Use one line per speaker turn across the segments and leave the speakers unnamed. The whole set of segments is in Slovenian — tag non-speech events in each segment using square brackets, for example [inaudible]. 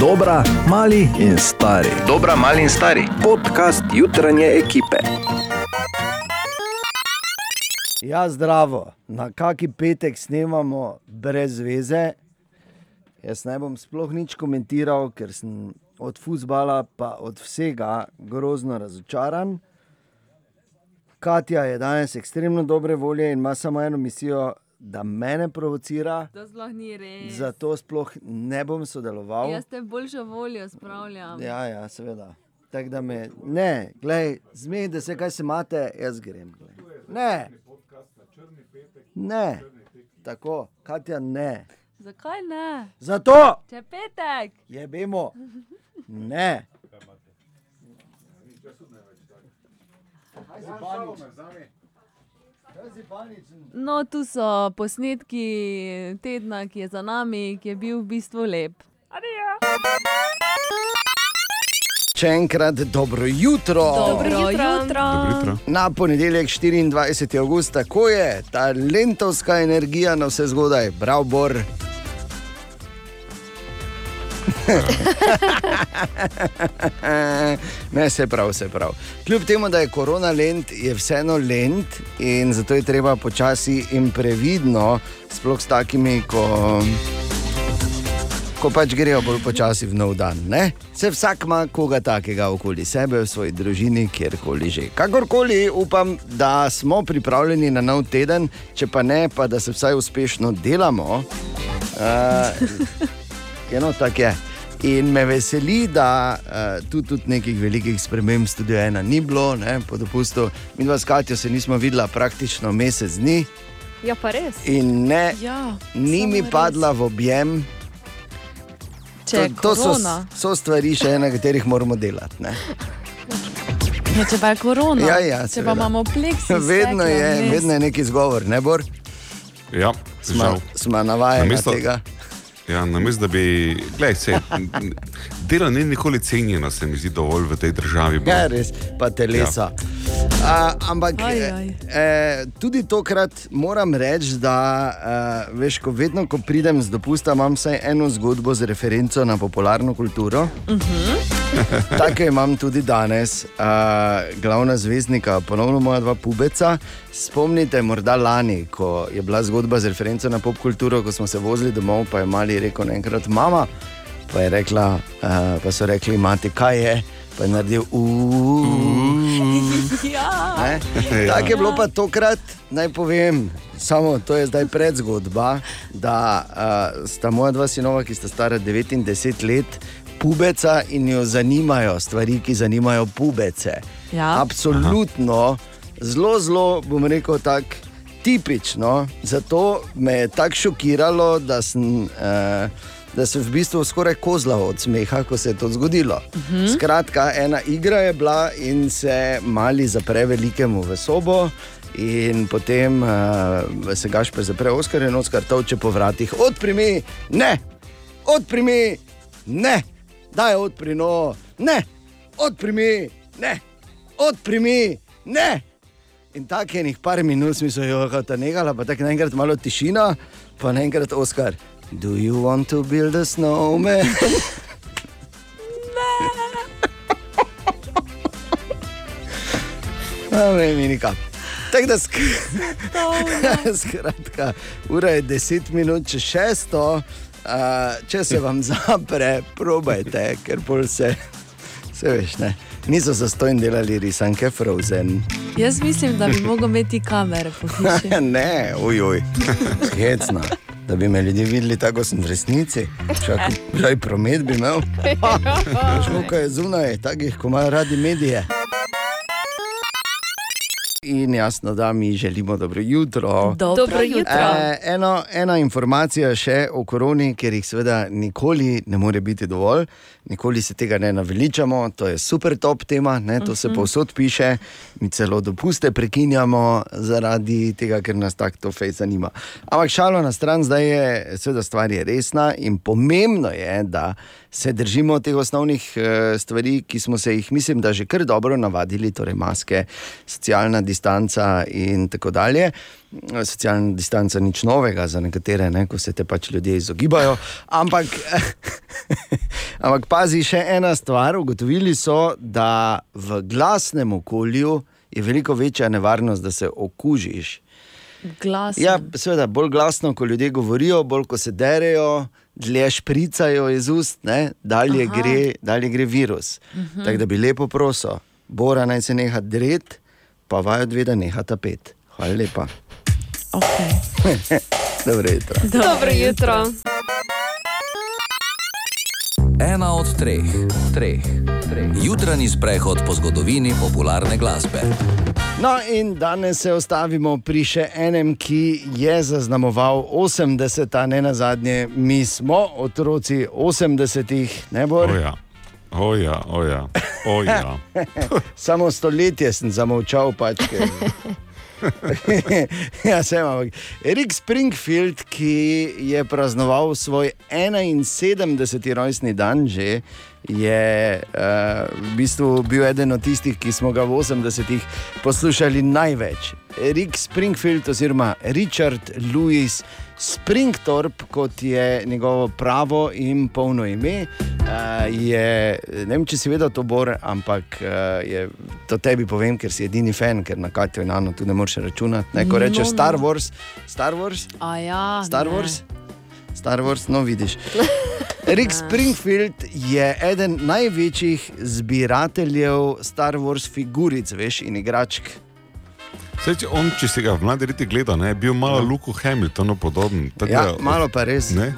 Dobra, mali in stari.
Dobra, mali in stari.
Podcast jutranje ekipe.
Ja, zdravo, na kaki petek snemamo brez veze. Jaz ne bom sploh nič komentiral, ker sem od futbola pa od vsega grozno razočaran. Katja je danes ekstremno dobre volje in ima samo eno misijo, da me provocira.
To sploh ni res.
Zato sploh ne bom sodeloval.
Jaz te boljšo voljo spravljam.
Ja, ja, seveda. Tako da me, ne, gledaj, zmede se, kaj se imate, jaz grem. Glej. Ne. Ne, tako, Katja, ne.
Zakaj ne?
Zato
Če je petek.
je bemo. Ne.
No, tu so posnetki tedna, ki je za nami, ki je bil v bistvu lep.
Še enkrat dobro jutro.
Dobro jutro.
jutro.
Na ponedeljek 24. avgust, tako je, ta lentovska energija na vse zgodaj, prav bor. [laughs] ne, se prav, se prav. Kljub temu, da je korona lent, je vseeno lent in zato je treba počasi in previdno, sploh s takimi, ko, ko pač grejo bolj počasi v nov dan. Ne? Se vsak ima koga takega okoli sebe, v svoji družini, kjerkoli že. Kakorkoli, upam, da smo pripravljeni na nov teden, če pa ne, pa da se vsaj uspešno delamo. Uh, [laughs] Eno tako je. In me veseli, da uh, tu tudi nekih velikih sprememb studio ena ni bilo, ne, po dopustu. Mi dva s Katjo se nismo videla praktično mesec dni
Ja, pa res.
in ne,
Ja,
ni mi
res.
padla v objem.
Je
to so,
korona.
so stvari, še na katerih moramo delati. Ne.
Ja, če pa je korona,
Ja, ja,
če
seveda.
pa imamo pleksis.
Vedno je, vedno je neki izgovor, ne bor,
Ja,
smo, smo navajeni
Namesto-
tega.
Ja, namesto da bi. Glej, se, [laughs] delo ni nikoli cenjeno, se mi zdi dovolj v tej državi.
Ja, res, pa telesa. Ja. Uh, ampak
Aj,
eh,
aj.
eh, tudi tokrat moram reči, da eh, veš, ko vedno, ko pridem z dopusta, imam vsaj eno zgodbo z referenco na popularno kulturo. Uh -huh. [laughs] Tako jo imam tudi danes, uh, glavna zvezdnika, ponovno moja dva pubeca. Spomnite, morda lani, ko je bila zgodba z referenco na popkulturo, ko smo se vozili domov, pa je mali rekel naenkrat mama. Pa, je rekla, uh, pa so rekli, mati, kaj je. Pa je naredil uuu. [laughs]
Ja.
Ne? Tako je bilo pa tokrat, naj povem, samo to je zdaj predzgodba, da uh, sta moja dva sinova, ki sta stara 9 in 10 let, pubeca in jo zanimajo stvari, ki zanimajo pubece.
Ja.
Absolutno, zelo, zelo bom rekel tako. Tipično, zato me je tako šokiralo, da sem, uh, da sem v bistvu skoraj kozlal od smeha, ko se je to zgodilo. Uh -huh. Skratka, ena igra je bila in se mali zapre velikemu v sobo. In potem uh, se gaš zapre Oskar in Oskar toče po vratih. Odprimi, ne, odprimi, ne, daj odpri no, ne, odprimi, ne, odprimi, ne. In tako je nekaj par minut, smisel je, da je ta negala, pa tako naenkrat malo tišina, pa naenkrat Oskar. Do you want to build a snowman? [laughs] Ne, ne, minika. Tako da sk [laughs] skratka, ura je 10 minut čez šesto. Uh, če se vam zapre, probajte, ker pol se, se veš, ne. Niso zastojni delali risanke Frozen.
Jaz mislim, da bi mogel imeti kamere po hiši. [laughs]
ne, ujoj, hecna. Da bi me ljudje videli tako, kot sem v resnici, čakaj, promet bi imel. [laughs] Škoka je zunaj, takih, ko imajo radi medije. In jasno, da mi želimo dobro jutro.
Dobro jutro.
E, eno, ena informacija še o koroni, ker jih seveda nikoli ne more biti dovolj, nikoli se tega ne naveličamo, to je super top tema, ne, to se povsod piše, mi celo dopuste prekinjamo zaradi tega, ker nas tako to fej zanima. Ampak šalo na stran, zdaj je seveda stvar je resna in pomembno je, da se držimo teh osnovnih eh, stvari, ki smo se jih, mislim, da že kar dobro navadili, torej maske, socialna distanca in tako dalje. Socialna distanca ni nič novega za nekatere, ne, ko se te pač ljudje izogibajo. Ampak, [laughs] ampak pazi še ena stvar. Ugotovili so, da v glasnem okolju je veliko večja nevarnost, da se okužiš.
Glas.
Ja, seveda, bolj glasno, ko ljudje govorijo, bolj ko se derejo, dlje špricajo iz ust, ne, dalje,
Aha.
gre, dalje gre virus. Uh -huh. Tako da bi lepo prosil, Bora naj se neha dret, pa vajo dve, da neha tapet. Hvala lepa.
Okay. [laughs]
Dobro jutro.
Dobro jutro.
Ena od treh, treh, treh. Jutranji sprehod po zgodovini popularne glasbe.
No, in danes se ostavimo pri še enem, ki je zaznamoval 80-ta, ne na zadnje, mi smo otroci 80-ih, ne bo.
Oja, oja, oja. oja. [laughs]
Samo stoletje sem zamolčal, pač. [laughs] [laughs] Ja, sem, ampak Erik Springfield, ki je praznoval svoj 71. rojstni dan, že je uh, v bistvu bil eden od tistih, ki smo ga v 80-ih poslušali največ. Erik Springfield, oziroma Richard Louis Springthorpe, kot je njegovo pravo in polno ime. Uh, je, ne vem, če si vedel to bor, ampak uh, je, to tebi povem, ker si edini fan, ker na Katju in Anu tu ne moreš računati. Ne, ko
No,
rečeš
no.
Star Wars, Star Wars,
A ja,
Star
ne.
Wars. Star Wars, no vidiš. [laughs] Rick Springfield je eden največjih zbirateljev Star Wars figuric, veš, in igračk.
Saj, če, on, če si ga v mladi leti gledal, ne, je bil malo Luku Hamiltonu podoben. Tako
Ja,
da-
malo pa res.
Ne?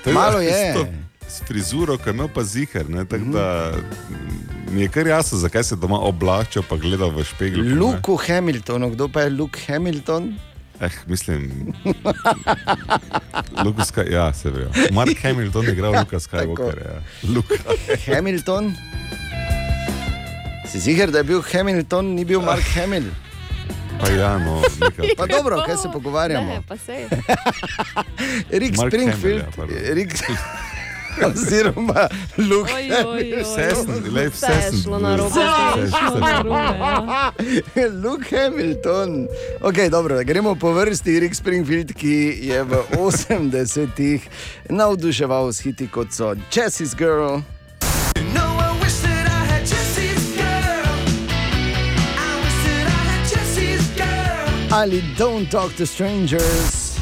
Tako
Malo
da,
je.
s to- S frizuro, ki je imel pa zihar, ne, tako da mm, mi je kar jasno, zakaj se doma oblača, pa gleda v špegel.
Luku Hamiltonu, kdo pa je Luke Hamilton?
Eh, mislim. [laughs] Luka Sky, ja, se pravi. Mark Hamilton je igral Luka Skywalker. Ja. Luka. [laughs]
Hamilton? Si ziger, da je bil Hamilton, ni bil Mark [laughs] Hamilton?
Pa ja, no.
Pa dobro, kaj se pogovarjamo?
Ne, pa sej. [laughs]
Rick
Mark
Springfield,
ja.
Rick, [laughs] oziroma Luke
Oj, oj, oj.
Vse sem, lej, vse
je
sem.
šlo.
Vse narobe.
ja.
Luke Hamilton. Okay, dobro, gremo po vrsti. Rick Springfield, ki je v 80-ih navduševal s hiti kot so Jessie's Girl. Ali Don't Talk to Strangers.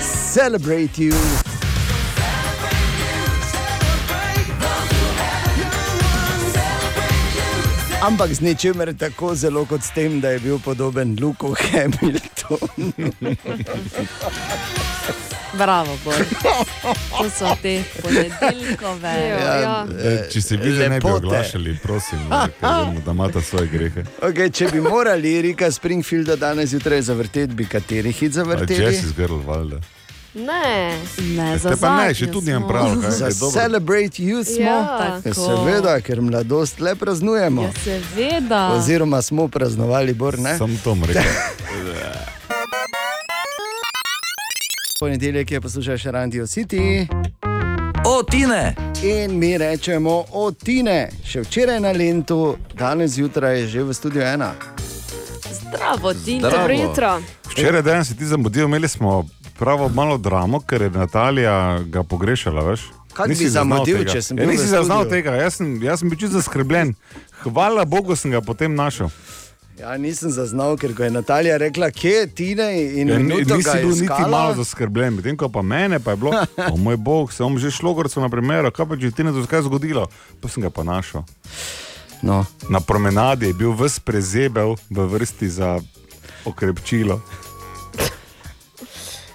Celebrate You. Ampak z ničemer tako zelo kot s tem, da je bil podoben Luku Hamiltonu.
Bravo, Bor. To so te ponedeljkove.
Ja.
Ja,
Če se vi že ne bi oglašali, prosim, vemo, da imate svoje grehe.
Okay, če bi morali Rika Springfielda danes zjutraj zavrteti, bi kateri hit zavrteli?
Jessie's girl, valjda.
Ne.
Ne, za
Te pa ne, še tudi
smo.
nimam prav. [laughs] kaj,
Za
je dobro.
Celebrate You smo.
Ja.
Tako.
Ja, seveda, ker mladost le praznujemo.
Ja, seveda.
Oziroma smo praznovali, bor ne.
Sam to mu rekel. [laughs]
Ponedeljek je poslušaš Radio City
O, Tine!
in mi rečemo o Tine. Še včeraj na Lendu, danes zjutraj je že v studiu ena.
Zdravo, Tina.
Zdravo.
Dobro jutro.
Včeraj dan si ti zamudil, imeli smo pravo malo dramo, ker je Natalija ga pogrešala, veš.
Kako
Nisi
bi zamudil, če sem
ja,
bil v
Nisi zaznal tega, jaz sem, jaz sem bil čisto zaskrbljen. Hvala Bogu sem ga potem našel.
Ja, nisem zaznal, ker ko je Natalija rekla, kje je Tine in
Ja, ni-
minuto
nisi
ga
bil niti malo zaskrbljen, medtem ko pa mene pa je bilo, [laughs] o moj bog, se bom že šlogorcu na primer, kaj pa če ti ne bo kaj zgodilo, pa sem ga pa našel.
No,
Na promenadi je bil ves prezebel v vrsti za okrepčilo.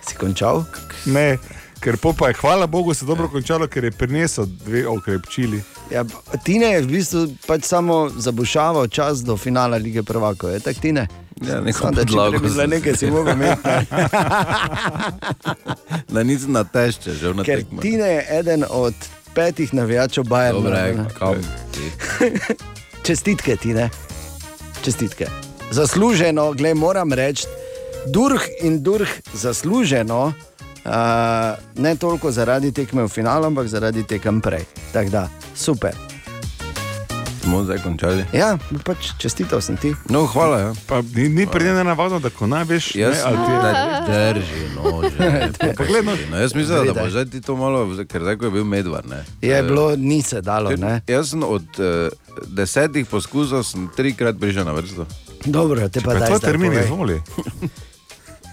Si končal?
Ne, ker po pa je, hvala Bogu, se dobro končalo, ker je prinesel dve okrepčili.
Ja, Tine je v bistvu pač samo zabušaval čas do finala lige prvakov, je tako Tine?
Ja, neko
Samo, da če
podlago
bi bila
za-
nekaj, si mogel imeti. [laughs]
Da nisem na tešte, že na
Ker
tekmo.
Tine je eden od petih navijačev.
Dobre, kam? [laughs]
Čestitke, Tine. Čestitke. zasluženo, glej, moram reči, durh in durh zasluženo. Uh, ne toliko zaradi tekme v finalu, ampak zaradi tekem prej. Tako da, super.
Smo zdaj končali.
Ja, pač čestital sem ti.
No, hvala. Ja.
Pa ni, ni pri njej navadno, da ko najveš,
Jaz
ne, ali ti je.
drži, no, že. [laughs]
Poglej, no.
No, jaz mislim, da bo zdaj ti to malo, ker zdaj ko je bil medvar. Ne.
Je
Eh,
bilo, ni se dalo, ne?
Jaz sem od uh, desetih poskusov sem trikrat prišel na vrsto.
Dobro, te pa daj
to
zdaj
termin izvoli. [laughs]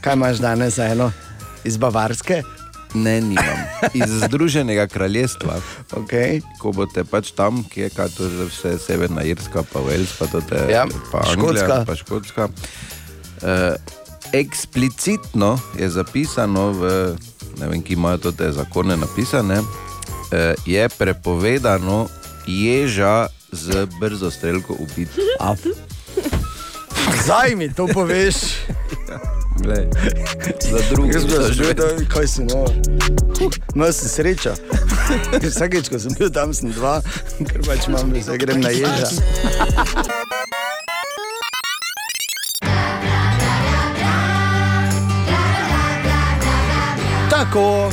Kaj imaš danes za eno? Iz Bavarske?
Ne, nimam. Iz [laughs] Združenega kraljestva,
Okay.
ko boste pač tam, ki je to že vse Severna Irska, pa Wales, pa, tote,
Ja,
pa
Škotska.
Pa Škotska. Uh, eksplicitno je zapisano v, ne vem, ki imajo te zakone napisane, uh, je prepovedano ježa z brzo strelko ubiti.
A, Zdaj mi to poveš. [laughs]
Glej, [laughs] za druge
Že vedel, kaj si no. Sem srečo. Ker [laughs] Vsakeč, ko sem bil tam, sem dva, ker pač imam, da se grem na ježa. Tako,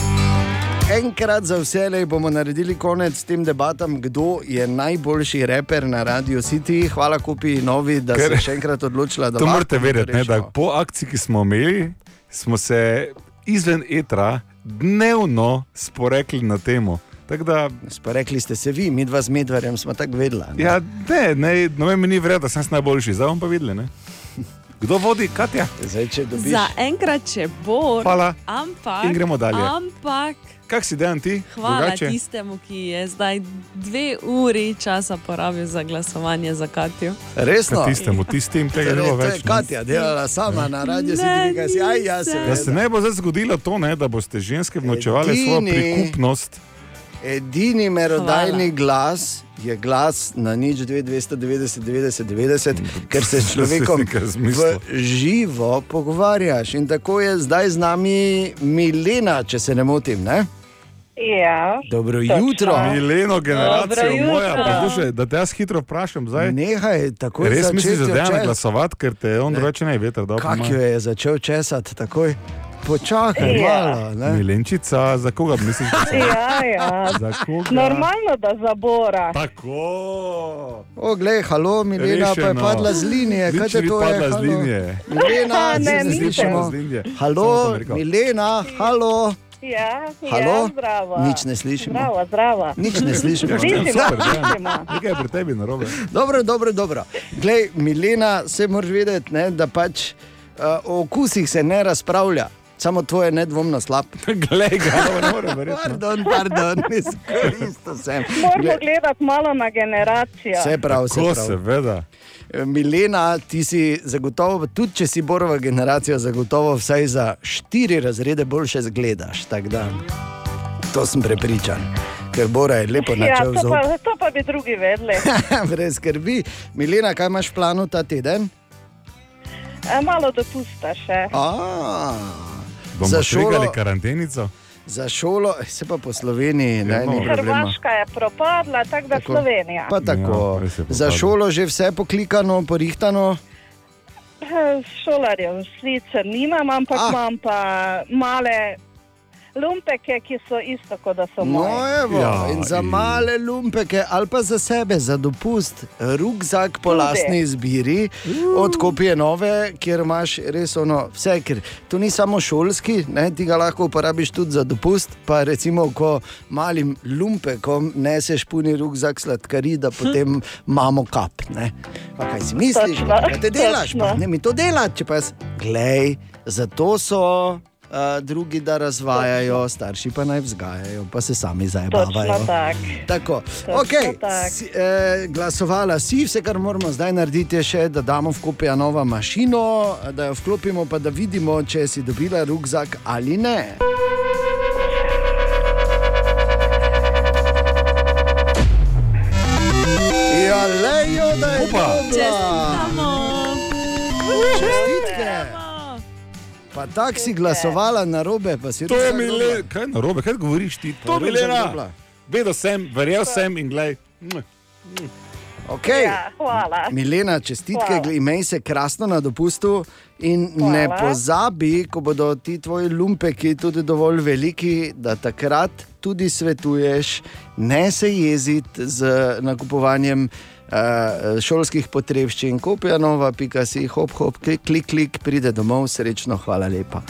enkrat za vse bomo naredili konec tem debatam, kdo je najboljši reper na Radio City. Hvala, kupi novi, da
Ker-
se še enkrat odločila, da
To morate vedeti, ne, da po akciji, ki smo imeli, smo se izven etra dnevno sporekli na temo. Da,
Rekli ste se vi, mi dva z medvarjem smo tako vedela. ne?
ja, ne, ne, no, meni ni vredno, da sem najboljši, zdaj bomo pa videli. Ne? Kdo vodi, Katja?
Zdaj, če dobiš
Za enkrat če bo.
Hvala.
Ampak.
In gremo dalje.
Ampak.
Kak si dejan ti?
Hvala
Drugače?
tistemu, ki je zdaj dve uri časa porabil za glasovanje za Katijo.
resno.
Ka tistemu, tistim tega ne bo več.
Katja delala sama na radiju, si ti nekaj, si, aj, ja,
nisem.
Da se ne bo zdaj zgodilo to, ne, da boste ženske vnočevali svojo
Edini-
prikupnost.
Edini merodajni glas je glas na nič 2, 290, 90, 90, ker se s človekom živo pogovarjaš. In tako je zdaj z nami Milena, če se ne motim. Ne?
Ja,
Dobro
Točno.
jutro.
Mileno generacijo
jutro.
moja, poslušaj, da te jaz hitro vprašam zdaj.
Nehaj tako
Res misliš, da dejan
čes-
glasovati, ker te on drugače ne veter.
Kak jo je začel česati takoj? Počakaj
Ja.
malo. ne?
Milenčica, za koga misliš,
ja, ja.
Za koga?
Normalno, da zabora.
Tako.
O, glej, halo, Milena pa je padla z linije. Kaj te
ni
to je?
padla z
halo?
linije.
Milena, [laughs]
Ne,
se ne
nisem.
slišimo.
Z linije. Samo
Halo,
sem rekel.
Milena, halo.
Ja,
Halo?
ja, zdravo.
Nič ne slišimo.
Zdravo, zdravo.
Nič ne slišimo.
Ja,
Slišimo,
super,
slišimo.
Nekaj je pri tebi narobe.
Dobro, dobro, dobro. Glej, Milena, se moraš vedeti, ne, da pač uh, o okusih se ne razpravlja. Samo tvoje je nedvomno slab. [laughs]
Glej ga, no, ne morem verjeti.
Pardon, pardon, [laughs] izkoristil sem.
Moramo gledati malo na generacijo.
Vse prav, vse
Ko
prav.
seveda.
Milena, ti si zagotovo, tudi če si borova generacija, zagotovo vsaj za štiri razrede boljše zgledaš. To sem prepričan, ker Bora je lepo
Ja,
načel
to
zob.
pa, to pa bi drugi vedeli. [laughs]
Brez skrbi. Milena, kaj imaš v planu ta teden?
E, malo dopusta še.
A,
Bomo
Za
šogali
šolo-
karantenico.
Za šolo, eh, se pa po Sloveniji, ne,
no.
ni problema.
Hrvaška je propadla, tako da
Tako.
Slovenija.
Pa tako,
Ja,
za šolo že vse poklikano, porihtano.
Eh, Šolarjev sicer nimam, ampak
Ah.
imam pa male lumpeke, ki so isto, kot da so
No,
moje.
evo,
Ja,
in za
in-
male lumpeke ali pa za sebe, za dopust, rukzak po lastni izbiri, od kopije nove, kjer imaš res ono vse, ker to ni samo šolski, ne, ti ga lahko uporabiš tudi za dopust. Pa recimo, ko malim lumpekom neseš puni rukzak sladkari, da potem imamo kap. Ne. Pa kaj si misliš, da te delaš, pa
točno.
ne mi to delati, če pa jaz. Glej, zato so. Drugi da razvajajo, starši pa naj vzgajajo, pa se sami zabavajo.
Točno tako.
Tako,
Točno
okay.
tako.
si, eh, glasovala si, vse, kar moramo zdaj narediti, je še, da damo v kopija novo mašino, da jo vklopimo, pa da vidimo, če si dobila rukzak ali ne. Ja, lejo, da je
Opa.
dobra. Pa tako si glasovala na robe, pa si
To je
rukzak
Milena,
dobila.
kaj narobe, kaj govoriš ti? To je
rukzak
Milena.
dobila.
Vedel sem, verjel sem in glej.
Okay.
Ja, hvala.
Milena, čestitke,
Hvala.
imej se krasno na dopustu in hvala. ne pozabi, ko bodo ti tvoji lumpeki tudi dovolj veliki, da takrat tudi svetuješ, ne se jeziti z nakupovanjem. Uh, šolskih potrebščin, kopija nova, pika si, hop, hop, klik, klik, klik, pride domov, srečno, hvala lepa.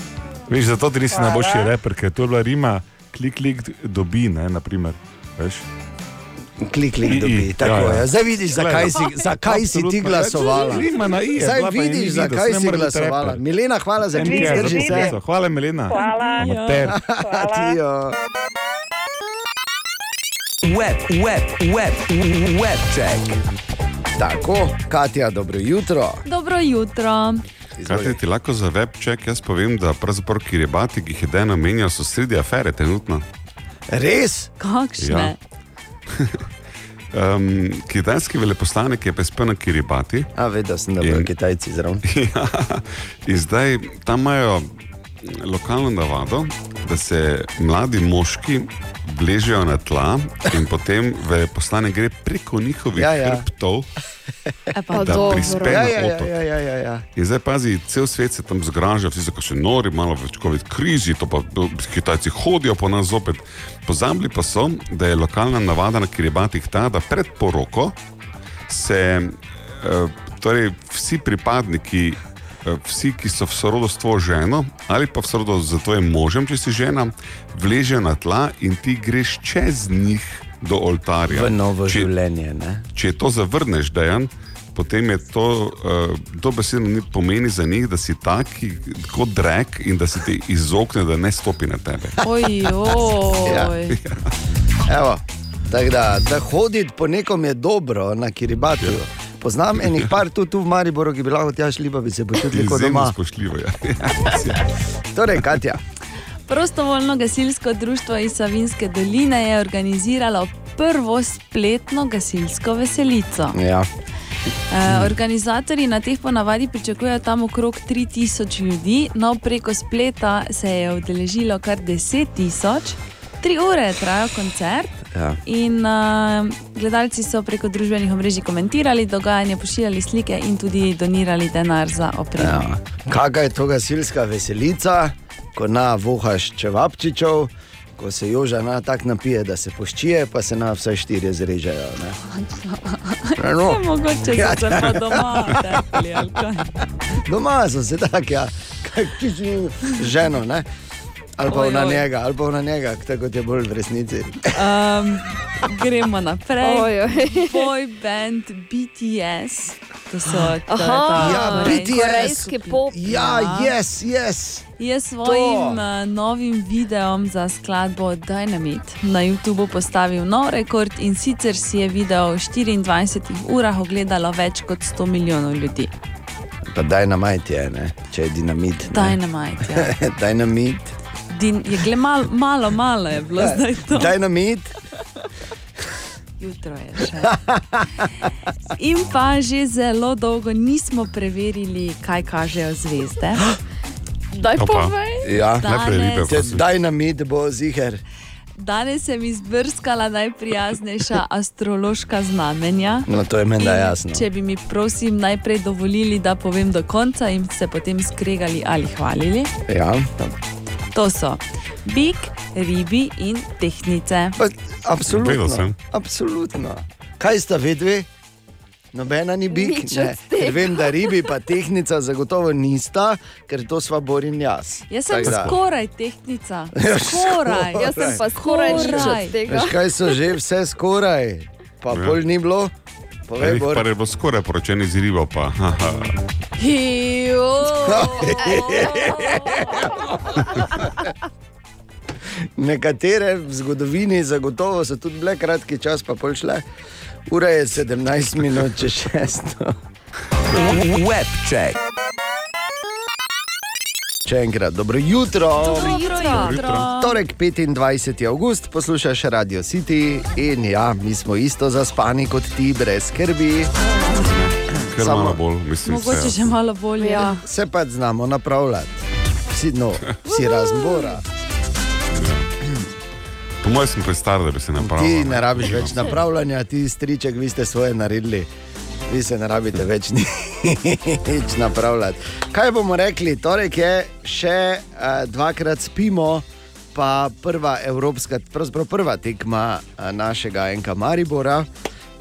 Veš, zato ti nisi
Hvala.
najboljši reper, ker to je bila Rima, klik, klik, dobi, ne, naprimer. Veš?
Klik, klik,
I, i,
dobi. Tako
ja, ja.
Zdaj vidiš, zakaj si, zakaj si ti glasovala.
Rima na i je
Zdaj vidiš,
videl,
zakaj si
biti
glasovala.
reper.
Milena, hvala za
je,
drži
za
se.
Hvala, Milena.
Hvala.
Amater.
Hvala.
Web, web, web, web check.
Tako, Katja, dobro jutro.
Dobro jutro.
Kaj ti lahko za webček jaz povem, da pravzaprav kiribati, ki jih je deno menjal, so sredi afere trenutno.
Res?
Kakšne?
Ja. [laughs] Um, kitajski veleposlanik je prispel na Kiribati
A, vedel sem, da bodo
In-
Kitajci zraven. [laughs]
ja, in zdaj tam imajo lokalno navado, da se mladi moški vležejo na tla in potem veleposlanik gre preko njihovih
Ja,
ja,
ja.
ja. hrbtov, [laughs]
pa
da
dobro.
prispe
Ja,
na
ja, ja,
otok.
ja, ja, ja, ja.
In zdaj pazi, cel svet se tam zgraža, vsi so še nori, malo več COVID krizi, to pa Kitajci hodijo po nas zopet. Pozabili pa so, da je lokalna navada na Kiribatih ta, da pred poroko se eh, torej, vsi pripadniki, vsi, ki so v sorodu s tvojo ženo ali pa v sorodu z tvojim možem, če si žena, vležejo na tla in ti greš čez njih do oltarja.
V novo
Če-
življenje. Ne?
če to zavrneš, dejan, potem je to uh, dobesedno ni- pomeni za njih, da si taki kot drek in da se ti izogne, da ne stopi na tebe. [laughs]
Ojoj.
Ja. Evo, tako da, da hoditi po nekom je dobro na Kiribatiju. Poznam [laughs] enih par tudi tu v Mariboru, ki bi lahko tja šli, pa bi se počutili kot doma.
spoštljivo je. [laughs]
Torej, Katja,
Prostovoljno gasilsko društvo iz Savinske doline je organiziralo prvo spletno gasilsko veselico.
ja.
E, organizatorji na teh ponavadi pričakujejo tam okrog 3000 ljudi, no preko spleta se je udeležilo kar 10 tisoč. Tri ure je trajal koncert
Ja.
in uh, gledalci so preko družbenih omrežij komentirali dogajanje, pošiljali slike in tudi donirali denar za opremo.
Ja. Kakšna je to gasilska veselica, ko na vohaš čevapčičev, ko se joža na tak napije, da se poščije, pa se na vse štiri zrežejo. ne. [laughs] No,
Ne, mogoče
Ja,
se pa doma tepli kaj.
doma so se tako, ja, kaj ti ženo, ne? Ali pa
Oj,
na
oj.
njega, ali pa na njega, tako kot je bolj v resnici.
Um, gremo naprej.
Oj, oj.
Boy band BTS. To so to,
Aha.
to,
Ja, BTS.
Korejski pop.
Ja, yes, yes.
Je s svojim uh, novim videom za skladbo Dynamite na YouTubu postavil nov rekord in sicer si je video v 24 urah ogledalo več kot 100 milijonov ljudi.
Pa dynamit je, ne? če je dinamit. ne.
Dynamite. Ja. [laughs]
Dynamit.
Din, je gle mal, malo, malo je bilo zdaj to.
Dynamit.
Jutro je še. In pa že zelo dolgo nismo preverili, kaj kažejo zvezde.
Daj
Opa.
povej.
Ja.
Najprej ribe,
Če
prosim.
dynamit bo ziger.
Danes sem izbrskala najprijaznejša astrološka znamenja.
No, to je menda
In
jasno.
Če bi mi, prosim, najprej dovolili, da povem do konca in se potem skregali ali hvalili.
Ja.
To so bik, ribi in tehnice.
Pa, absolutno. absolutno. Kaj sta vedve? Nobena ni bik. Ker vem, da ribi pa tehnica zagotovo nista, ker to sva Borin jaz.
Jaz sem
Tako da-
skoraj tehnica. [laughs]
Ja,
Skoraj.
Jaz sem pa skoraj nič
Skoraj.
od tega.
Veš, kaj so že vse skoraj, pa
Ja.
pol ni bilo. Povej, Bor.
par je bilo skoraj poročeni z ribo, pa. [laughs]
Nekatere v zgodovini zagotovo so tudi bile kratki čas, pa pol šle. Ura je 17 minut, če šesto. [laughs]
Web check.
Še enkrat, dobro jutro.
Dobro jutro.
Torek 25. august poslušaš Radio City in ja, mi smo isto zaspani kot ti, brez skrbi.
Ker
Samo-
malo bolj, mislim,
Mogoče
se.
že malo bolje.
Ja.
Se pa znamo napravljati. Vsi, no, vsi razbora.
Po Moj sem prestar, da bi se
Ti
napravil.
ne rabiš več napravljanja, ti striček, vi ste svoje naredili. Vi se ne rabite več ni- nič napravljati. Kaj bomo rekli? Torek je še uh, dvakrat spimo, pa prva evropska, pravzaprav prva tekma uh, našega Enka Maribora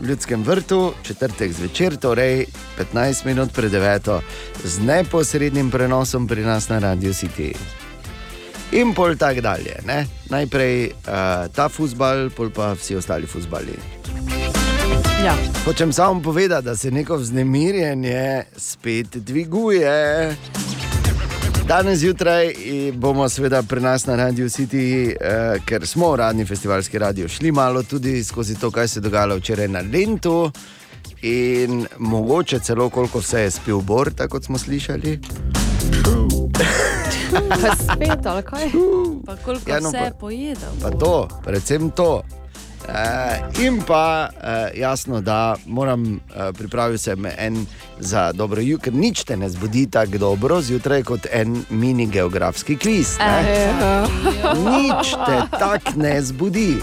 v Ljudskem vrtu, četrtek zvečer, torej 15 minut pred 9, z neposrednim prenosom pri nas na Radio City. In pol tako dalje. Ne? Najprej uh, ta futbal, pol pa vsi ostali futbali.
Ja.
Hočem samo povedati, da se neko vznemirjenje spet dviguje. Danes zjutraj bomo seveda pri nas na Radio City, eh, ker smo uradni festivalski radio, šli malo tudi skozi to, kaj se je dogajalo včeraj na Lendu. In mogoče celo koliko vse je spil Bor, tako kot smo slišali.
Pa [laughs] spet, ali kaj?
Pa koliko
Ja, no,
vse
pa-
je pojedel.
Pa to, predvsem to. E, in pa e, jasno, da moram e, pripraviti se en za dobro jutro, ker nič te ne zbudi tako dobro zjutraj kot en mini geografski kviz. ne. Nič te tako ne zbudi.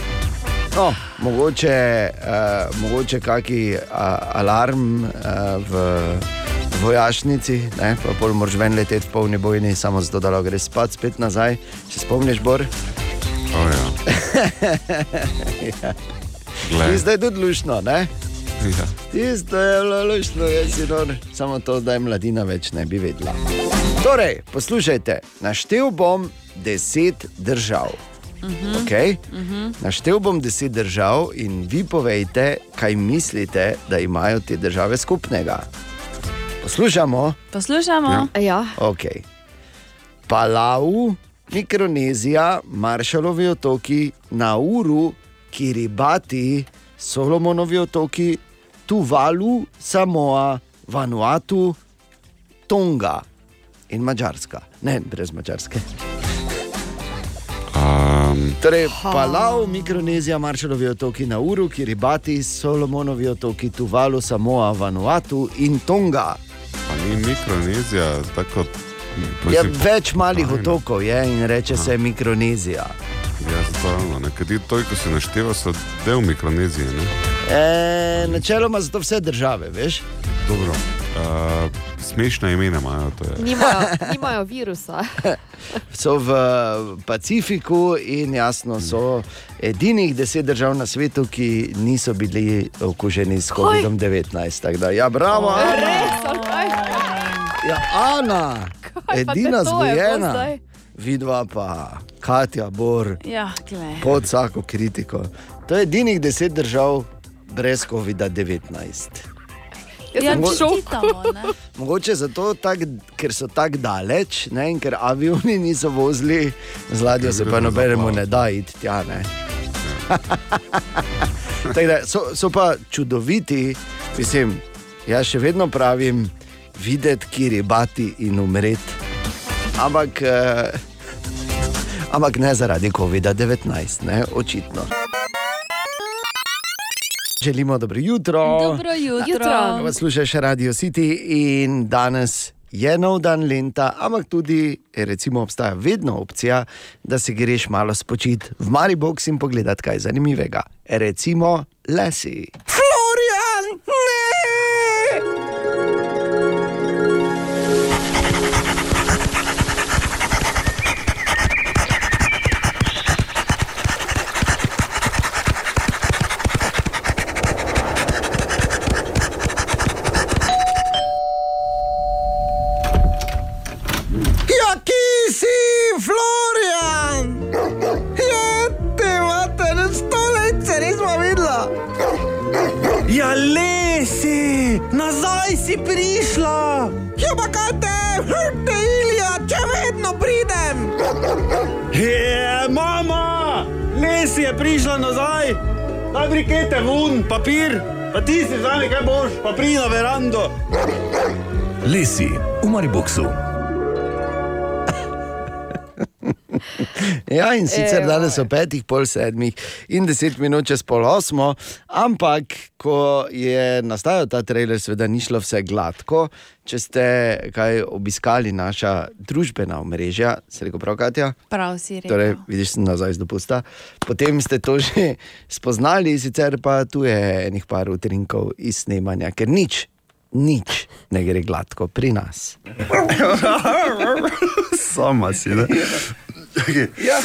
No, mogoče, uh, mogoče kaki uh, alarm uh, v vojašnici, ne, pa pol moraš ven leteti v polni bojni, samo zato, da lahko greš spat spet nazaj. Se spomniš, Bor?
Oh, ja.
Ja. Ti zdaj tudi lušno, ne?
Ja.
Tisto je bilo lušno, jaz si nor. Samo to, da je mladina več ne bi vedela. Torej, poslušajte, naštel bom deset držav. Okay? Naštel bom deset držav in vi povejte, kaj mislite, da imajo te države skupnega. Poslušamo.
Poslušamo.
Ja.
Okay. Palau, Mikronezija, Maršalovi otoki, Nauru, Kiribati, Solomonovi otoki, Tuvalu, Samoa, Vanuatu, Tonga in Mačarska. Ne, brez Mačarske.
Um,
Torej, Palau, Mikronezija, Maršalovi otoki, Nauru, Kiribati, Solomonovi otoki, Tuvalu, Samoa, Vanuatu in Tonga.
pa ni Mikronezija, tako mislim,
več malih
Ajno.
otokov je in reče se Mikronezija.
Ja, zato ravno. Nekateri to, ko se našteva, so del Mikronezije. Ne?
E, načeloma za to vse države, veš?
Dobro. Uh, smešna imena imajo. to je.
Nimajo, [laughs] nimajo virusa. [laughs]
So v Pacifiku in jasno so edinih deset držav na svetu, ki niso bili okuženi s COVID-19. Tako da, ja, bravo, Ana,
Res, kaj?
ja, Ana edina zgojena. Vidva pa Katja, Bor,
Ja, glej.
pod vsako kritiko. To je edinih deset držav brez COVID-19.
Jaz
Ja, čestitamo, ne?
Mogoče zato, tak, ker so tako daleč ne, in ker avioni niso vozili, z ladjo se pa nobenemu ne da iti tja. [laughs] da, so, so pa čudoviti, mislim, jaz še vedno pravim, videti Kiribati in umreti. Ampak, eh, ampak ne zaradi COVID-19, ne, očitno. Želimo dobro jutro.
Dobro jutro.
Jutro.
Vas slušaš Radio City in danes je nov dan lenta, ampak tudi recimo, obstaja vedno opcija, da si greš malo spočiti v Maribox in pogledati kaj zanimivega. Recimo lesi. Florian!
Prišla nazaj. Daj brikete ven, papir, pa ti si znani, kaj boš, pa pridi na verando.
Lesi v Mariboku.
Ja, in sicer
Ejoj.
danes ob petih, pol sedmih in deset minut čez pol osmo, ampak ko je nastajal ta trailer, seveda ni šlo vse gladko. Če ste kaj obiskali naša družbena omrežja, se reko prav, Katja?
Prav si rekel.
Torej, vidiš, sem nazaj z dopusta. Potem ste to že spoznali, sicer pa tu je enih par utrinkov iz snemanja, ker nič, nič ne gre gladko pri nas. [laughs]
Sama si, ne?
Ja,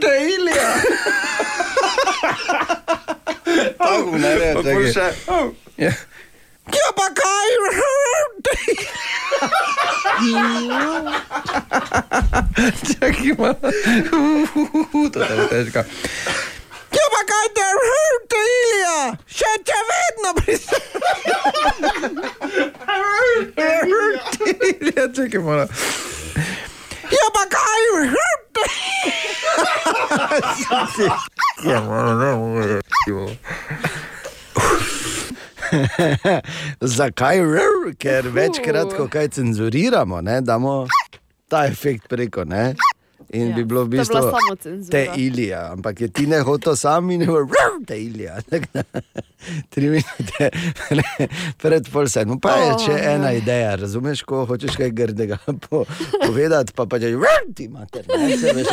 to je Ilija. Tako bom naredil,
Pa pol še,
Ja. Ja, pa kaj? Čakaj, malo. To je težko. Ja, pa kaj te vrte, Ilija? Še te vedno prisluhnem. Ja, pa kaj vrte? Ja, malo, ne morem. Zakaj? rr? Ker večkrat, ko kaj cenzuriramo, ne, damo ta efekt preko. Ne? In ja, bi bilo v bistvu te Ilija, ampak je ti ne hotel sam in je bilo te Ilija. [laughs] Tri minute pre- [laughs] pred pol sedmo. Pa je še ena ideja, razumeš, ko hočeš kaj grdega [laughs] po, povedati, pa pa če ti imaš, ne se veš.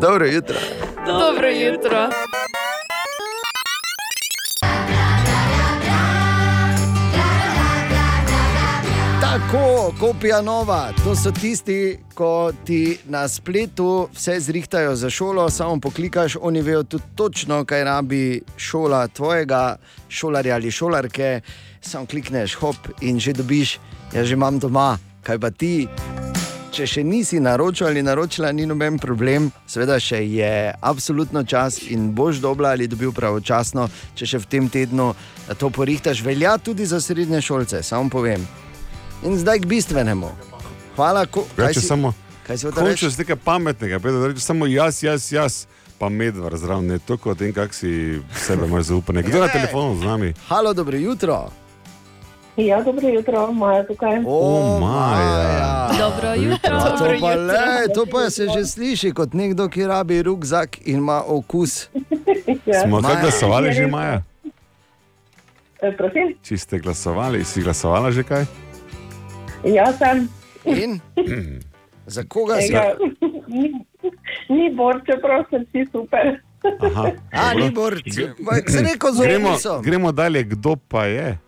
Dobro jutro.
Dobro jutro.
Tako, kopija nova, to so tisti, ko ti na spletu vse zrihtajajo za šolo, samo poklikaš, oni vejo tudi točno, kaj rabi šola tvojega šolarja ali šolarke. Samo klikneš, hop in že dobiš, jaz že imam doma, kaj pa ti. Če še nisi naročil ali naročila, ni noben problem, seveda še je absolutno čas in boš dobila ali dobil pravočasno, če še v tem tednu to porihtaš. Velja tudi za srednje šolce, samo povem. In zdaj k bistvenemu. Hvala, ko, kaj
Reče
si,
samo,
kaj si hotel reči?
hočeš nekaj pametnega, pa da reče samo jaz, jaz, jaz, pa medvar zraven, ne toliko o tem, kak si sebe imaš zaupanje. Kdo je na telefonu z nami?
Halo, dobro jutro.
Ja, dobro jutro, Maja tukaj.
O, Maja.
Dobro jutro.
A to, pa, le, to pa se že sliši kot nekdo, ki rabi rukzak in ima okus. [laughs]
Ja.
Smo kaj glasovali že, Maja?
E, prosim,
Če ste glasovali, si glasovala že kaj?
Jaz sem.
In [laughs] za koga si?
Tega, ni, ni bor, čeprav sem si super.
Aha,
A, ni bor, se reko z
gremo,
okusom.
gremo dalje, kdo pa je?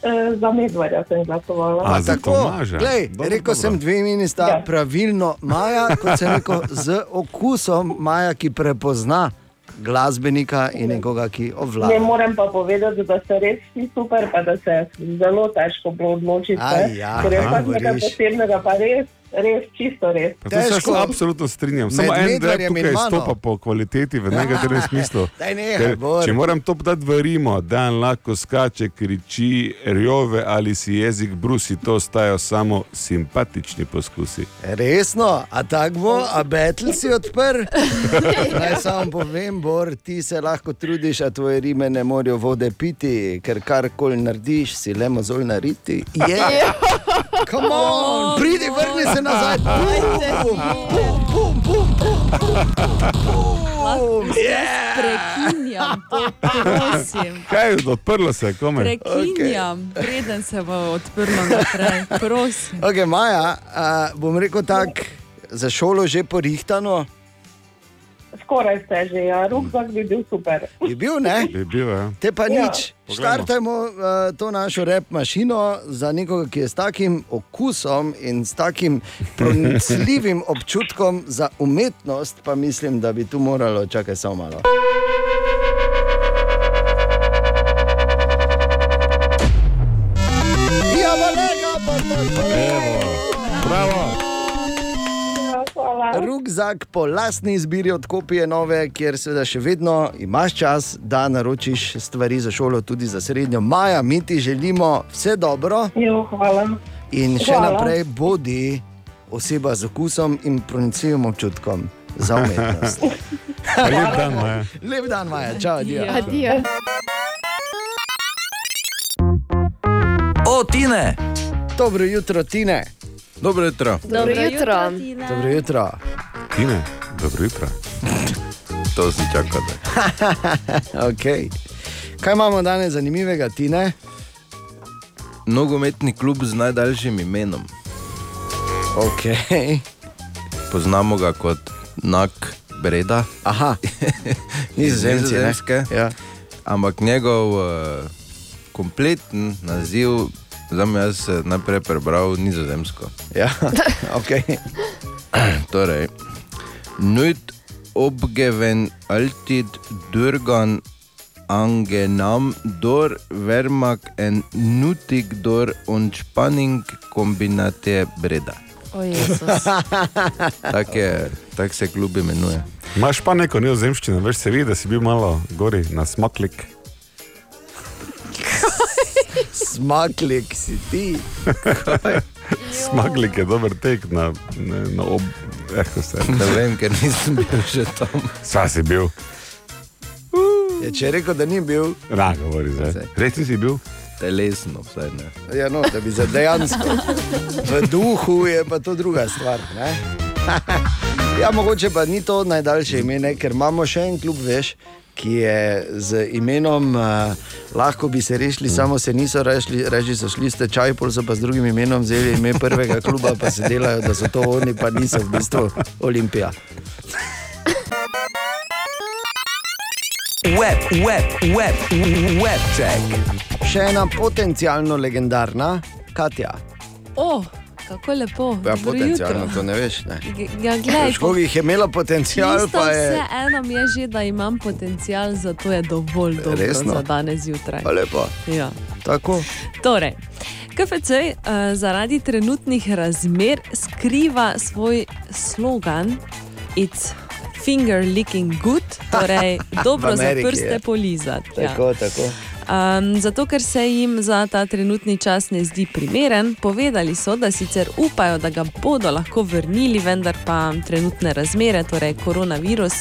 E, za medvarja sem glasovala.
A, za
Tako, glej,
Dobro,
rekel
dobro.
sem dve imeni sta
Ja.
pravilno Maja, kot sem rekel, z okusom Maja, ki prepozna glasbenika in nekoga, ki
Ne
ovlada.
morem pa povedati, da so res vsi super, pa da se je zelo težko bilo odločiti.
Aj,
ne.
ja,
Ker je pač nekaj
govoriš.
posebnega, pa res, res čisto res.
To se
Težko.
absolutno strinjam.
Med
Samo en del
Medvedjem in
tukaj
mano.
stopa po kvaliteti v negativnem smislu. [laughs]
Daj nehaj,
Ker, če moram to dati v Rimo, da en lahko skače, kriči, rjove ali si jezik brusi, to ostajajo samo simpatični poskusi.
Resno, a tako bo, a betl si odprl. [laughs] Naj samo povem, Bor, ti se lahko trudiš, a tvoje rime ne morejo vode piti, ker karkoli narediš, si le mozolj nariti. Je, come on, pridi, vrni se nazaj. Bum, bum, bum, bum, bum.
Jaz prekinjam, prosim.
Kaj, odprlo se je, kome?
Prekinjam, okay. preden se bo odprlo naprej. Prosim.
Ok, Maja, a, bom rekel tako, za šolo že porihtano,
Skoraj ste že, ja, rukzak bi bil super.
je bil, ne?
Bi bil, ja.
Te pa
Ja.
nič. Štartajmo uh, to našo rep mašino za nekoga, ki je s takim okusom in s takim [laughs] pronicljivim občutkom za umetnost, pa mislim, da bi tu moralo čakati samo malo. Rukzak po lastni izbiri od kopije nove, kjer seveda še vedno imaš čas, da naročiš stvari za šolo, tudi za srednjo. Maja, mi ti želimo vse dobro
Jo, hvala.
in še
Hvala.
naprej bodi oseba z okusom in pronicljivim občutkom za umetnost. [laughs]
Lep dan, Maja.
Lep dan, Maja, čau, adijo.
Adijo.
O, Tine!
Dobro jutro, Tine.
Dobro jutro.
Dobro jutro.
Dobro jutro.
Tine, dobro jutro.
To si čakal. [laughs]
okay. Kaj imamo danes zanimivega, Tine?
Nogometni klub z najdaljšim imenom.
Okay.
Poznamo ga kot Nak Breda.
Aha, [laughs] ne?
Nizozemske.
Ja.
Ampak njegov uh, kompleten naziv, za me jaz najprej prebral nizozemsko.
Ja. [laughs] Okay. [clears throat]
Torej, Nut obgeven altid durgan angenam dor vermak en nutig dor und spanning kombinate breda. [laughs] Tako je- tako se klub imenuje.
Imaš pa neko nizozemščino, veš se vidi, da si bil malo gori na smaklik. [laughs]
Smaklik si ti.
Smaklik je dober tek na, na, na ob... Eh.
Ne vem, ker nisem bil še tam.
Sva si bil,
Je, če je rekel, da ni bil,
na govori zdaj. Reci si bil.
Telesno, vsaj ne.
ja, no, da bi za dejansko. V duhu je pa to druga stvar. Ne? [laughs] Ja, mogoče pa ni to najdaljše ime, ne? ker imamo še en klub, veš, ki je z imenom, uh, lahko bi se rešili, samo se niso rešili, reči so šli stečaj, pol so pa z drugim imenom vzeli ime prvega kluba, pa se delajo, da so to oni, pa niso v bistvu Olimpija.
Web, web, web, web check.
Še ena potencialno legendarna, Katja.
O, kako lepo.
Ja, potencialno
jutro.
to ne veš. Ne?
Ja,
Težko bi jih je imela potencial, pa je.
vse eno mi je že, da imam potencial, zato je dovolj dobro
Resno?
za danes zjutraj.
Pa lepo.
Ja.
Tako.
Torej, KFC uh, zaradi trenutnih razmer skriva svoj slogan It's finger licking good, [laughs] torej dobro za prste polizati. Ja.
Tako, tako.
Um, zato, ker se jim za ta trenutni čas ne zdi primeren, povedali so, da sicer upajo, da ga bodo lahko vrnili, vendar pa trenutne razmere, torej koronavirus.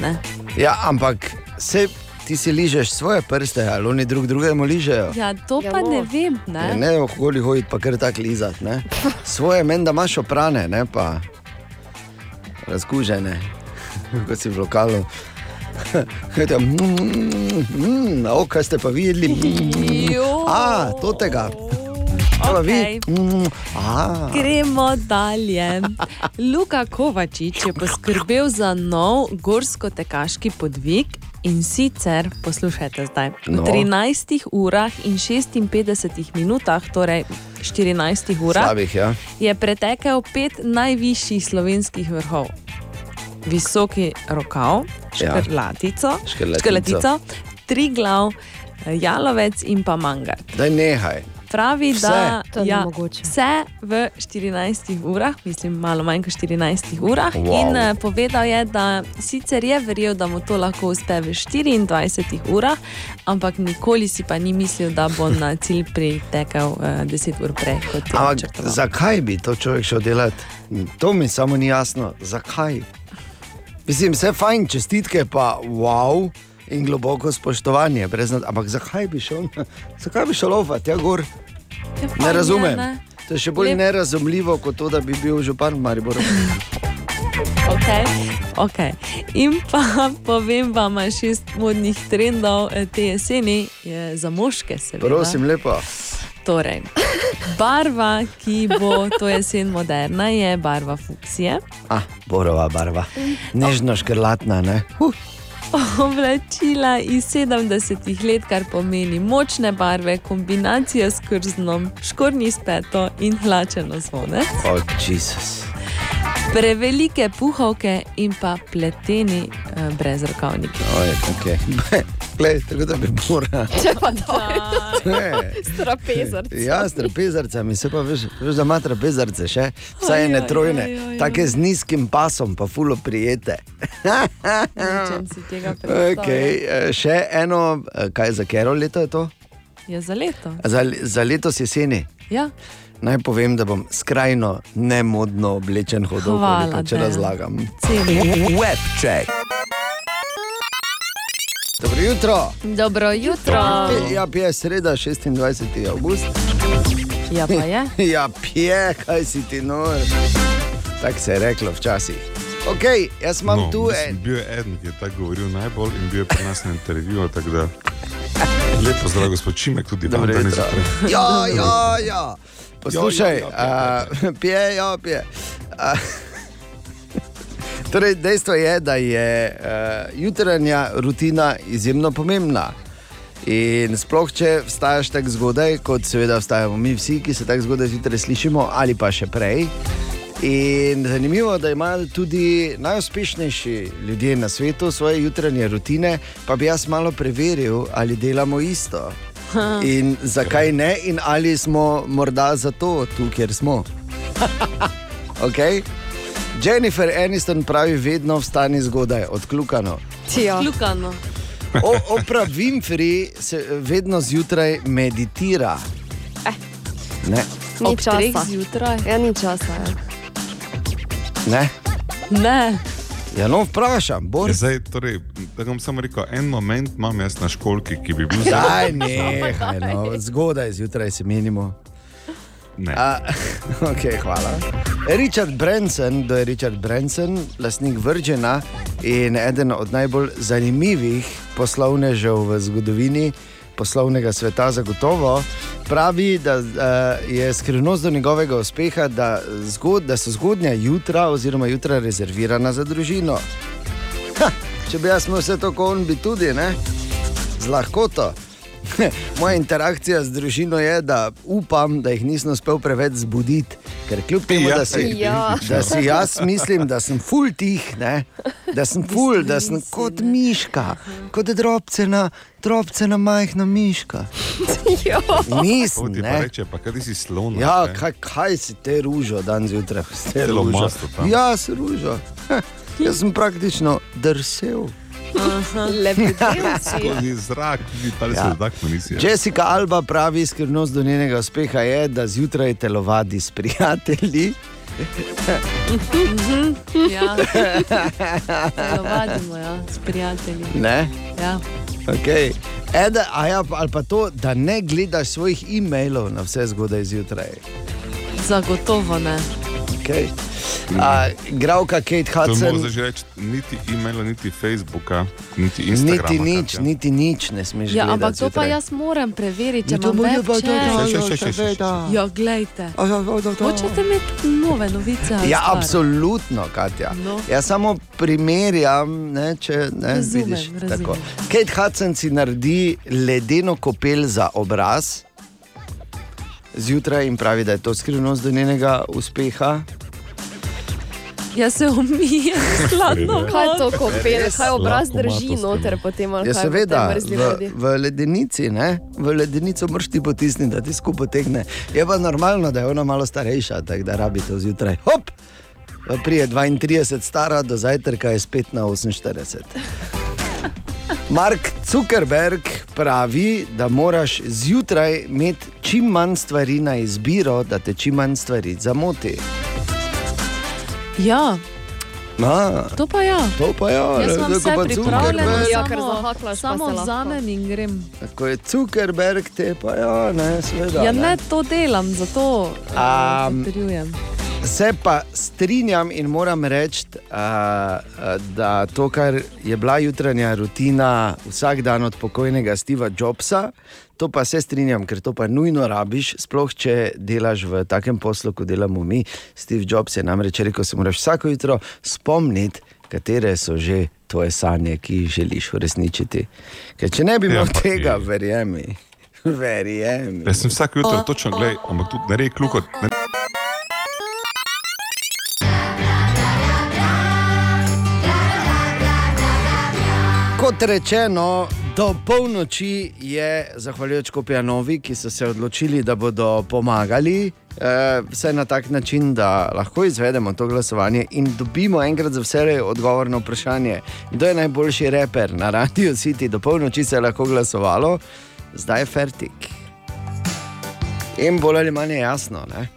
Ne.
Ja, ampak se ti si ližeš svoje prste, ali oni drug drugemu ližejo.
Ja, to
Ja,
pa
no.
ne vem. Ne?
Ne, ne okoli hoditi, pa kar tako lizati. Ne? [laughs] Svoje meni, da imaš oprane, ne pa razkužene, [laughs] kot si v lokalu. Hajde, mm, mm, o, kaj ste pa videli? Mm,
Jo.
A, to tega.
Okej.
Mm, a.
Gremo dalje. Luka Kovačič je poskrbel za nov gorsko-tekaški podvig in sicer, poslušajte zdaj,
No.
v 13 urah in 56 minutah, torej 14 urah,
Slabih, ja.
je pretekel pet najvišjih slovenskih vrhov. Visoki rokav,
Ja.
škrlatico,
Škrlatico.
škrlatico tri glav, jalovec in pa mangar.
Daj nehaj.
Pravi,
Vse?
da
To
ja, vse v 14 urah, mislim, malo manj kot 14 urah.
Wow.
In uh, povedal je, da sicer je verjel, da mu to lahko uspe v 24 urah, ampak nikoli si pa ni mislil, da bo na cilj pritekel uh, 10 ur prej
Ampak zakaj bi to človek šel delati? To mi samo ni jasno. Zakaj? Mislim, vse fajn, čestitke pa wow in globoko spoštovanje. brez nad- Ampak zakaj bi šel, zakaj bi šel lovati, ja, gor?
Ja, fajn
Ne razumem.
ne?
To je še bolj
Lep-
nerazumljivo, kot to, da bi bil župan v Mariboru. [laughs]
Okay. Okay. In pa povem vam šest modnih trendov eh, te jeseni, je za moške, seveda.
Prosim, lepo.
Torej, barva, ki bo to jesen moderna, je barva fuksije.
Ah, borova barva. Nežno škrlatna, ne? Huh.
Oblačila iz 70-ih let, kar pomeni močne barve, kombinacija s krznom, škornji speto in hlačeno zvone.
Oh, Jezus.
Prevelike puhovke in pa pleteni eh, brezrokavniki.
Oj, okay. [laughs] Glej, tako da bi mora. [laughs]
Če pa to
Ne.
je trapezarc.
Ja, s trapezarcem, se pa veš, veš da ima trapezarce še, vsaj ene
Oj,
trojne,
oj, oj, oj.
take z nizkim pasom, pa fulo prijete. [laughs]
Če si tega.
Okay, eh, še eno, eh, kaj za kero leto je to?
Je za leto.
Za, za letos jeseni.
Ja.
Naj povem, da bom skrajno nemodno oblečen hodil, koliko, če
Dejan.
razlagam.
Web check.
Dobro jutro.
Dobro jutro.
Ja, je sreda, 26. avgust.
Ja, pa je. [laughs]
ja, pije, kaj si ti nor. Tako se je reklo včasih. Okay, jaz imam
No,
tu en.
Bil je eden, ki je tako govoril najbolj in bil je pri nas na intervjuju. da Lepo zdrav, gospod Čimek, tudi vam danes
jutro.
zjutraj.
Ja, ja, ja. Poslušaj, pije, ja, pije. [laughs] [laughs] Torej, dejstvo je, da je uh, jutranja rutina izjemno pomembna. In sploh, če vstaješ tako zgodaj, kot seveda vstajamo mi vsi, ki se tako zgodaj zjutraj slišimo, ali pa še prej. In zanimivo je, da imajo tudi najuspešnejši ljudje na svetu svoje jutranje rutine, pa bi jaz malo preveril, ali delamo isto. [laughs] In zakaj ne, in ali smo morda zato tu, kjer smo. [laughs] okay? Jennifer Aniston pravi, vedno vstani zgodaj, odkljukano.
Ja.
Kljukano.
O- Oprah Winfrey se vedno zjutraj meditira. Ne,
Ni
Ob
časa.
zjutraj.
Ja, ni časa. Ja.
ne.
Ne.
Ja, no, vprašam,
Ja,
Boris.
zdaj, torej, da bom samo rekel, en moment imam jaz na školki, ki bi bil
Daj, nehaj, no, zgodaj zjutraj se menimo.
Ne.
A, [laughs] okay, hvala. Richard Branson, kdo je Richard Branson, lastnik Virgina in eden od najbolj zanimivih poslovnežev v zgodovini poslovnega sveta, zagotovo pravi, da uh, je skrivnost do njegovega uspeha, da, zgod, da so zgodnja jutra oziroma jutra rezervirana za družino. Ha, če bi jaz imel vse to, kot on, bi tudi, ne? z lahkoto. [laughs] Moja interakcija z družino je, da upam, da jih nisem uspel preveč zbuditi, ker kljub temu,
Ja,
da si,
Ja.
da si jaz mislim, da sem full tih, ne? da sem full, da sem kot miška, kot drobcena, drobcena majhna miška. [laughs] Mislim,
Ti pa
ne.
reče, pa kaj si slon.
Ja, kaj, kaj si te ružo dan zjutraj? s [laughs] te
Celo
ružo? Ja, se ružo. Jaz sem praktično drsel. [laughs]
Skozi zrak, tam
Ja.
se zrak nisi.
Jessica Alba pravi, skrivnost do njenega uspeha je, da zjutraj telovadi s prijatelji.
Ja. [laughs] Vadimo, ja, s prijatelji.
Ne?
Ja.
Okay. Ede, a ja, ali pa to, da ne gledaš svojih e-mailov na vse zgodaj zjutraj.
Zagotovo ne.
Okay. A, Gravka Kate Hudson,
zdaj že reči, niti e-maila, niti Facebooka, niti Instagrama.
niti nič,
Katja.
niti nič ne smeš
Ja,
gledati.
ampak to pa jaz moram preveriti, če
Ja, to
imam več
seveda.
Ja, glejte.
A, ja, ja, ja, ja.
Hočete imeti nove novice?
Ja, absolutno, Katja.
No.
Jaz samo primerjam, ne, če ne
Razumem,
vidiš.
razumem.
tako. Kate Hudson si naredi ledeno kopel za obraz zjutraj in pravi, da je to skrivnost do njenega uspeha.
Jaz se umijem, [laughs] skladno.
Kaj to kopel,
Res?
kaj obraz drži noter potem ali
Ja,
kaj
seveda, v, v ledenici, ne? v ledenico moraš ti potisniti, da ti skupaj tegne. Je pa normalno, da je ona malo starejša, tako da rabi to zjutraj. Hop! Prije 32 stara, do zajtrka je spet na 48. Mark Zuckerberg pravi, da moraš zjutraj imeti čim manj stvari na izbiro, da te čim manj stvari zamoti.
Ja,
Ma,
to pa ja.
to pa ja,
Jaz
ne, Zuckerberg.
Ja, ker
samo,
zahaklaš, pa
samo
se lahko.
vzamem in grem.
Ko je Zuckerberg, te pa ja, ne, seveda.
Ja, ne to delam, zato
Am,
potrjujem.
Se pa strinjam in moram reči, uh, da to, kar je bila jutranja rutina vsak dan od pokojnega Steva Jobsa, to pa se strinjam, ker to pa nujno rabiš, sploh če delaš v takem poslu, kot delamo mi. Steve Jobs je namreč rekel, da se moraš vsako jutro spomniti, katere so že tvoje sanje, ki jih želiš uresničiti. Ker če ne bi
Ja,
imel
ampak
tega,
je-
verjemi. Verjemi.
Jaz sem vsak jutro točno gledal, ampak tudi ne reki kluko. Ne,
Kot rečeno, do polnoči je, zahvaljujoč Kopijanovi, ki so se odločili, da bodo pomagali, eh, vse na tak način, da lahko izvedemo to glasovanje in dobimo enkrat za vse odgovor na vprašanje, kdo je najboljši reper na Radio City. Do polnoči se je lahko glasovalo, zdaj je fertik. In bolj ali manj jasno, ne?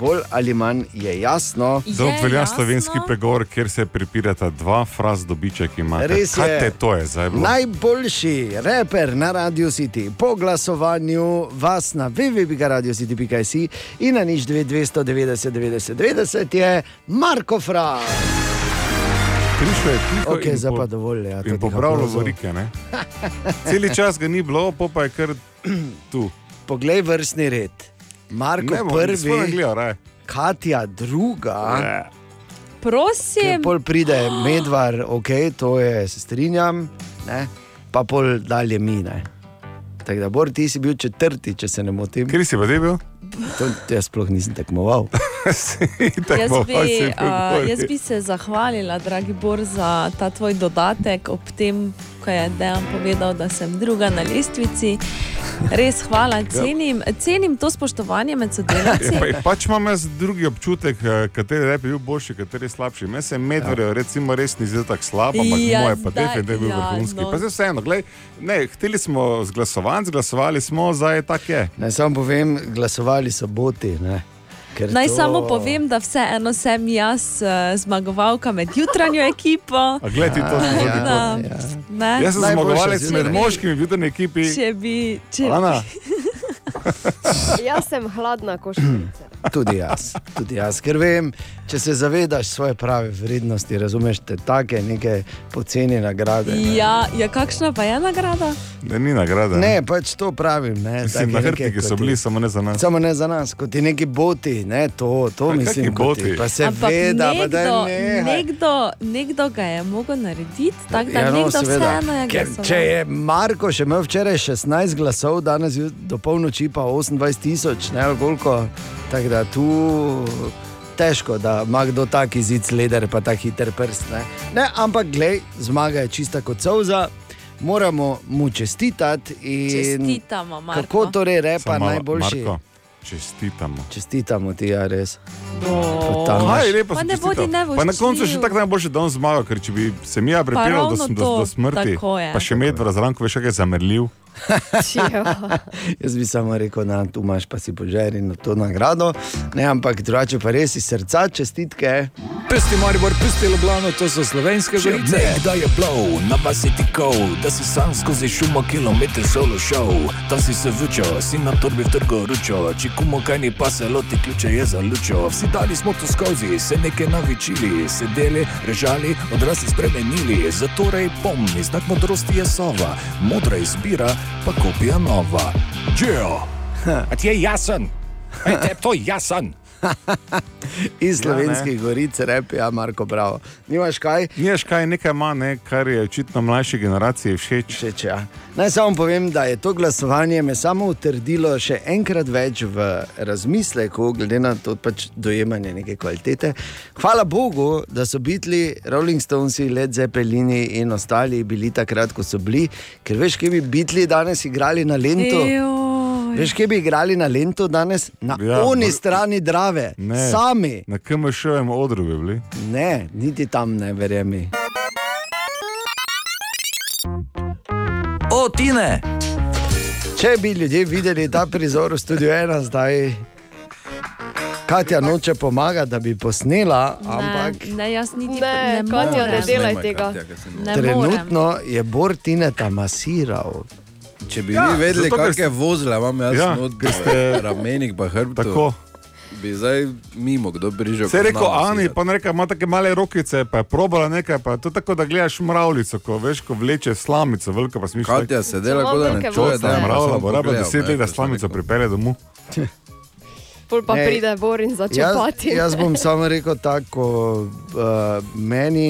Bolj ali manj je jasno.
Da velja slovenski pregovor, kjer se pripirata dva fraz dobiček ima.
Res
Kaj
je.
te to je zdaj? bilo?
Najboljši reper na Radio City po glasovanju vas na www.radiocity.si in na nič 290 90 90 je Marko Fra.
Prišel je tiho
Ok,
in
zdaj
po-
pa dovolj. Ja,
In lovorike. ne? Celi čas ga ni bilo, pa, pa je kar tu.
Poglej vrstni red. Marko
Ne
prvi,
gledal.
Katja druga.
Ne.
Prosim,
pol pride medvar, ok, to je, se strinjam, ne? pa pol dalje mine. Tako da, Bor, ti si bil četrti, če se ne motim.
Kjer si pa te bil?
To, to jaz sploh nisem tekmoval. [laughs]
jaz bi, uh, jaz bi se zahvalila, dragi Bor, za ta tvoj dodatek ob tem, ko je Dejan povedal, da sem druga na lestvici. Res hvala, cenim, cenim to spoštovanje med sodelavci. [laughs]
Ja, pa, pač imam jaz drugi občutek, eh, kateri rep je bil boljši, kateri je slabši. Meni se je medvedel, recimo, res ni zdel tako slab, ampak
Ja,
moje pa
zdaj-
definitivno je bil
ja,
vrhunski.
no.
Pa zdaj vseeno, glej, ne, hteli smo zglasovati, zglasovali smo, zdaj tak je.
Naj samo povem, glasovali so boti. Ne? Ker
Naj
to-
samo povem, da vseeno sem jaz uh, zmagovalka med jutranjo ekipo.
A glej ti to
Ja,
zgodi.
ja,
Da,
ja.
ne,
Jaz sem zmagovalec med moškimi v jutrni ekipi.
če bi. Če
Ana, [laughs]
Jaz sem hladna košarica. [clears throat]
Tudi jaz, tudi jaz, ker vem, če se zavedaš svoje prave vrednosti, razumeš te take neke poceni nagrade. ne.
Ja, ja, kakšna pa je nagrada?
da ni nagrada.
Ne, pač to pravim. Ne,
Mislim, na
neke,
hrtniki so bili,
je-
samo ne za nas.
Samo ne za nas, kot ti neki boti, ne, to, to
Pa
mislim. kot ti-
boti?
Pa se
Ampak
veda, pa da
nekdo,
ne.
nekdo, nekdo ga je mogel narediti, tako da
Ja, no,
nekdo
seveda.
vseeno je
Ker,
glasoval.
če je Marko še imel včeraj 16 glasov, danes do polnoči pa 28 tisoč, ne koliko. Tako da tu težko, da ima kdo tak izid leder, pa ta hiter prst. Ne? Ne, ampak glej, zmaga je čista kot solza, moramo mu čestitati. in
Čestitamo, Marko.
Kako torej repa
Samo
najboljši?
Marko, čestitamo.
Čestitamo ti, ja, res.
Bo.
Totalno.
Kaj je lepo,
ne bodi
čestital. Pa na koncu še tako najboljši, da on zmaga, ker če bi se mi ja pripeljal do, do, do smrti,
tako je.
pa še medved zranko, veš, kaj je zamrljiv. [laughs] [laughs]
Jaz bi samo rekel, da tu imaš pa si požari na to nagrado. Ne, ampak drugače pa res iz srca čestitke.
Pesti Maribor, pesti Ljubljano, to so slovenske gorice.
Nekdaj je blow, na vas je tikal, da si sam skozi šumo kilometer solo šel. Tam si se vučal, si na torbi v trgu ručo, če kumo kaj ni pa se loti ključe je za lučo. Vsi dali smo tu skozi, se nekaj navičili, sedeli, režali, odrasli spremenili. Zatorej pomni, znak modrosti je sova, modra izbira pa kopija nova. Džeo, a ti je jasen? Ej, te to jasen? [laughs]
Iz slovenskih ja, goric, repi, ja, Marko, bravo. Nimaš kaj?
Nimaš kaj, nekaj ima, ne, kar je očitno mlajši generaciji všeč.
Všeč, ja. Naj samo povem, da je to glasovanje me samo utrdilo še enkrat več v razmisleku, glede na to pač dojemanje neke kvalitete. Hvala Bogu, da so bitli Rolling Stonesi, Led Zeppelini in ostali bili takrat, ko so bili, ker veš, kje bi bitli danes igrali na Lendu. Veš, kje bi igrali na Lendu danes? Na
ja,
oni
br-
strani Drave,
Ne.
sami.
Na KMŠ-jem odru bi bili.
Ne, niti tam ne, verjemi.
O, Tine!
Če bi ljudje videli ta prizor v studiu ena zdaj. Katja noče pomagati, da bi posnela, ampak
Ne, ne, jaz niti
Ne,
ne
Katja,
morem.
ne delaj tega.
Ne morem.
trenutno je Bortineta masiral.
Če bi
Ja,
vi vedeli,
zato, ker
kakšne vozle imam jaz
Ja,
od
ker ste-
ramenih, pa hrbtu,
Tako.
bi zdaj mimo kdo prižal.
Se je rekel, Ani, pa ne reka, ima tako male rokice, pa je probala nekaj, pa je to tako, da gledaš mravljico, ko veš, ko vleče slamico, velika pa smišlja.
Katja se dela,
Zelo
kot da ne čuje, da je
Mravlja bo raba
pogledal,
deset let, da slamico pripelje domov. [laughs]
Pol pa
Ne,
pride Bor in začne
Jaz,
pati.
jaz [laughs] bom samo rekel tako, uh, meni,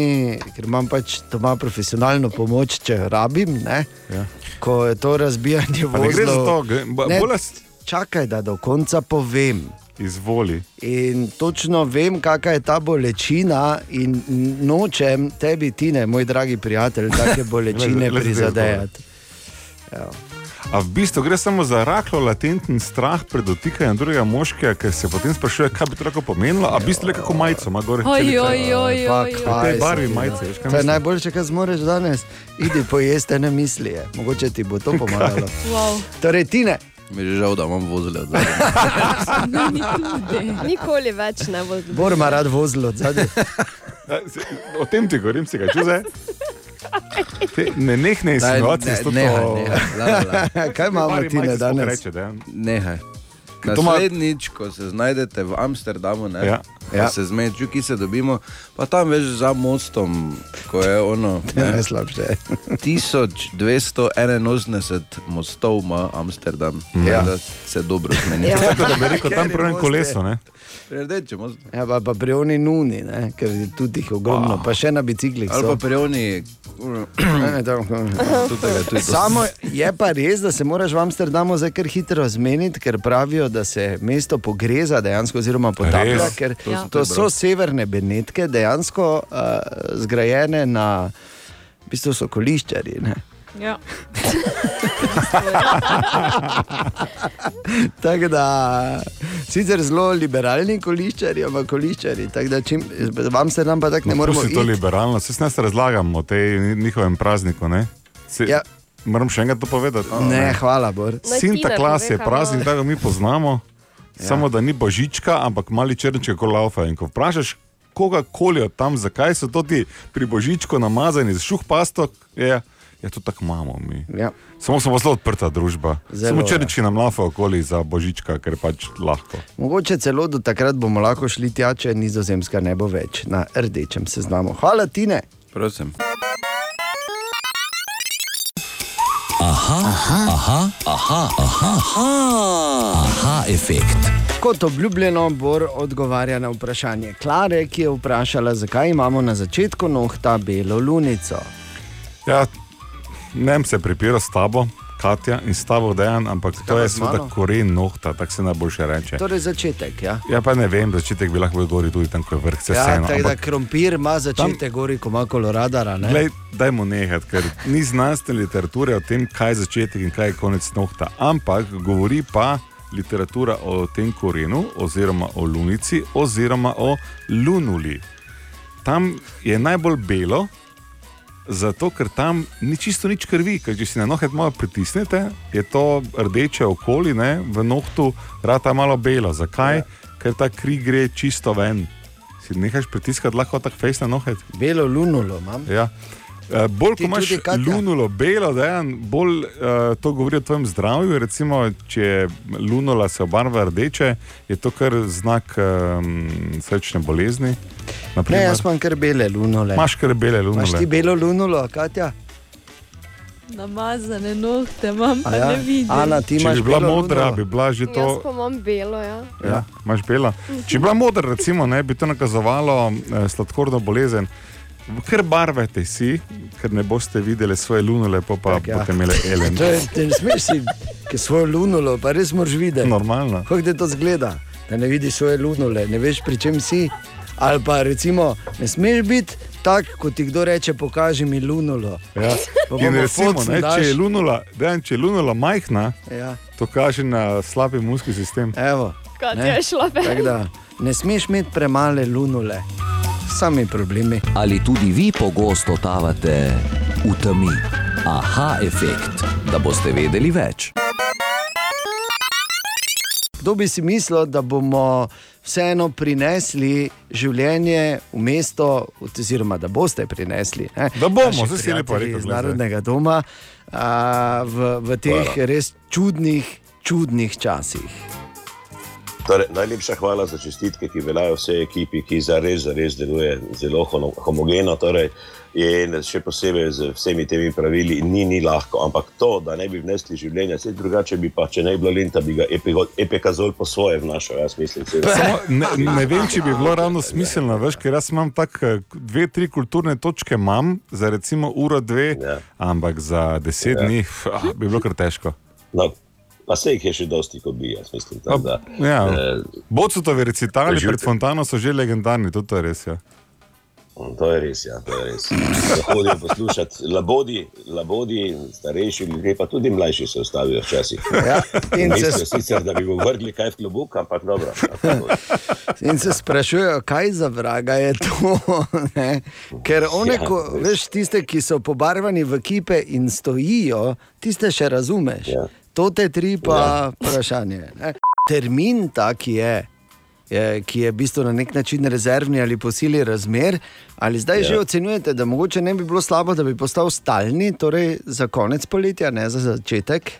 ker imam pač doma profesionalno pomoč, če rabim, ne,
Ja.
ko je to razbijanje
Pa ne gre za to,
Ne,
bolj s-
Čakaj, da do konca povem.
izvoli.
In točno vem, kakšna je ta bolečina, in nočem tebi, Tine, moj dragi prijatelj, take [laughs] bolečine
Le- le- le-
prizadejati.
A v bistvu gre samo za rahlo latenten strah pred dotikanjem drugega moškega, ker se potem sprašuje, kaj bi to lahko pomenilo, a v bistvu le kako majico ima gor.
Oj, oj, oj,
Pa
oj, oj.
kaj
Tej barvi
ti,
majice,
no.
veš, kaj
To je najboljše, kar zmoreš danes. Idi pojesti ene misli, je. mogoče ti bo to pomagalo.
Wow.
Torej, Tine,
Mi je žal, da imam vozile od [laughs]
Nikoli več ne bo.
Bor ima rad vozilo od zadaj. [laughs]
O tem ti govorim, si ga čuze. Ne, nehne insinuacije,
ne,
s to
nehaj, nehaj, la, la, la. [laughs]
Kaj imamo ti ne
sploh
danes?
reče, da je.
Nehaj.
Ker to ima-
Naslednjič, ko se znajdete v Amsterdamu, ne,
Ja.
Ja.
se zmeču, ki se dobimo, pa tam veš za mostom, ko je ono. [laughs] ne,
Najslabše. [laughs]
1281 mostov ima Amsterdam,
Ja.
ja. da se dobro zmeni.
Ja. [laughs]
Tako da bi rekel, tam prvem kolesu, ne?
Rdeče.
Ja, pa, pa pri oni nuni, ne? ker je tudi jih ogromno, pa še na biciklih.
Ali pa pri oni. [clears throat]
Ne,
Tudi ga tudi
Samo je pa res, da se moraš v Amsterdamu zdaj kar hitro zmeniti, ker pravijo, da se mesto pogreza dejansko, oziroma potaplja, ker
To
to,
sem
to so severne Benetke, dejansko uh, zgrajene na, v bistvu so koliščari. Ne?
Ja. [laughs]
Tako da, sicer zelo liberalni koliščari, ampak koliščari. Tako čim, v Amsterdam pa tako ne
No,
moremo
pusti to
iti.
liberalno, se ne razlagamo o tej njihovem prazniku. Ne? Se,
Ja.
Moram še enkrat to povedati.
Ne, hvala, Bor.
Sinta klas je praznik, ga mi poznamo, ja. samo da ni božička, ampak mali črnček, ko laufa. In ko vprašaš kogarkoli od tam, zakaj so to ti pri božičku namazani z šuh pastok, je, je to tako imamo mi.
Ja.
Samo smo zelo odprta družba.
Zelo,
Samo
ja.
črnčki nam laufa okoli za božička, ker pač lahko.
Mogoče celo do takrat bomo lahko šli tja, če nizozemska ne bo več na rdečem seznamu. Hvala, Tine.
Prosim.
Aha, aha, aha, aha, aha, aha, aha efekt.
Kot obljubljeno, Bor odgovarja na vprašanje Klare, ki je vprašala, zakaj imamo na začetku nohta belo lunico.
Ja, ne vem se pripira s tabo, Katja in s tabo dejan, ampak to
pa
je seveda koren nohta, tako se najboljše reče.
Torej začetek. Ja,
Ja, pa ne vem, začetek bi lahko bil gori tudi tam, ko je vrh, se
ja
vseeno.
tako da
ampak-
krompir ima začetek, tam... gori, ko ima koloradara. ne?
Glej, dajmo nehati, ker ni znanstvene literature o tem, kaj je začetek in kaj je konec nohta. Ampak govori pa literatura o tem korenu, oziroma o lunici, oziroma o lunuli. Tam je najbolj belo, zato ker tam ni čisto nič krvi. Ker če si na nohe malo pritisnete, je to rdeče okoli, ne, v nohtu rata malo belo. Zakaj? Ja. Ker ta kri gre čisto ven. Si nehaš pritiskati lahko tako fejs na nohe.
Belo lunulo imam.
Ja. Uh, bolj,
Ti
ko imaš lunulo belo, dejan, bolj uh, to govori o tvojem zdravju. Recimo, če je lunula se obarva rdeče, je to kar znak um, srčne bolezni.
Ne,
Naprimer,
jaz imam kar bele lunule.
Imaš kar bele
Imaš ti
lunule.
belo lunulo, Katja?
Namazane nohte imam, pa
A
ne
Ja?
vidim.
Ana, ti
Če
imaš
bi bila modra,
lunulo?
bi bila že
Jaz
to.
pa imam belo, ja.
Ja, imaš bela. Če bi bila modra, recimo, ne, bi to nakazovalo eh, sladkorno bolezen. Ker barvete si, ker ne boste videli svoje lunule, pa, pa
Tak, ja.
boste imeli elen. [laughs]
To je, te ne smeš si, ki svojo lunulo, pa res moraš videti.
Normalno.
Kako ti to zgleda, da ne vidiš svoje lunule, ne veš, pri čem si. Ali pa recimo, ne smeš biti tak, kot ti kdo reče, pokaži mi lunulo.
Ja. In recimo, ne,
daš.
če, je lunula, dejan, če je lunula majhna,
Ja,
to kaže na slab imunski sistem.
evo. Ne.
je
da ne smeš imeti premale lunule, sami problemi.
Ali tudi vi pogosto totavate v temi? Aha efekt, da boste vedeli več.
Kdo bi si mislil, da bomo vseeno prinesli življenje v mesto, oziroma da boste prinesli? Ne?
Da bomo, zdaj si lepo rekel,
Iz narodnega doma a, v, v teh
Hvala.
res čudnih, čudnih časih.
Torej, najlepša hvala za čestitke, ki veljajo vsej ekipi, ki zares, zares deluje zelo homogeno. Torej, in še posebej z vsemi temi pravili, ni, ni lahko. Ampak to, da ne bi vnesli življenja, vse drugače bi pa, če ne bi bilo lenta, bi ga epikazol po svoje vnašal. Jaz mislim.
Samo ne, ne vem, če bi bilo ravno smiselno, veš, ker jaz imam tako eh, dve, tri kulturne točke, imam za recimo uro, dve,
Ja.
ampak za deset
Ja.
dni ah, bi bilo kar težko.
No, pa se jih je še dosti, kot bi jaz mislim. tako Da,
Ja.
eh,
Bocutovi recitali
Preživite.
pred fontano so že legendarni, tudi to je res. Ja.
To je res, ja, to je res. Hodijo poslušati labodi, labodi, starejši ljudje, pa tudi mlajši se ustavijo včasih.
Ja, in se
Mislijo sicer, da bi mu vrgli kaj v klobuk, ampak dobro.
In se sprašujejo, kaj za vraga je to. [laughs] ne? Ker one,
Ja,
ko, veš, tiste, ki so pobarvani v kipe in stojijo, tiste še razumeš.
Ja.
Stote tri, pa ja. vprašanje. Ne? Termin ta, ki je, je, ki je v bistvu na nek način rezervni ali posili razmer, ali zdaj ja. že ocenjujete, da mogoče ne bi bilo slabo, da bi postal stalni, torej za konec poletja, ne za začetek.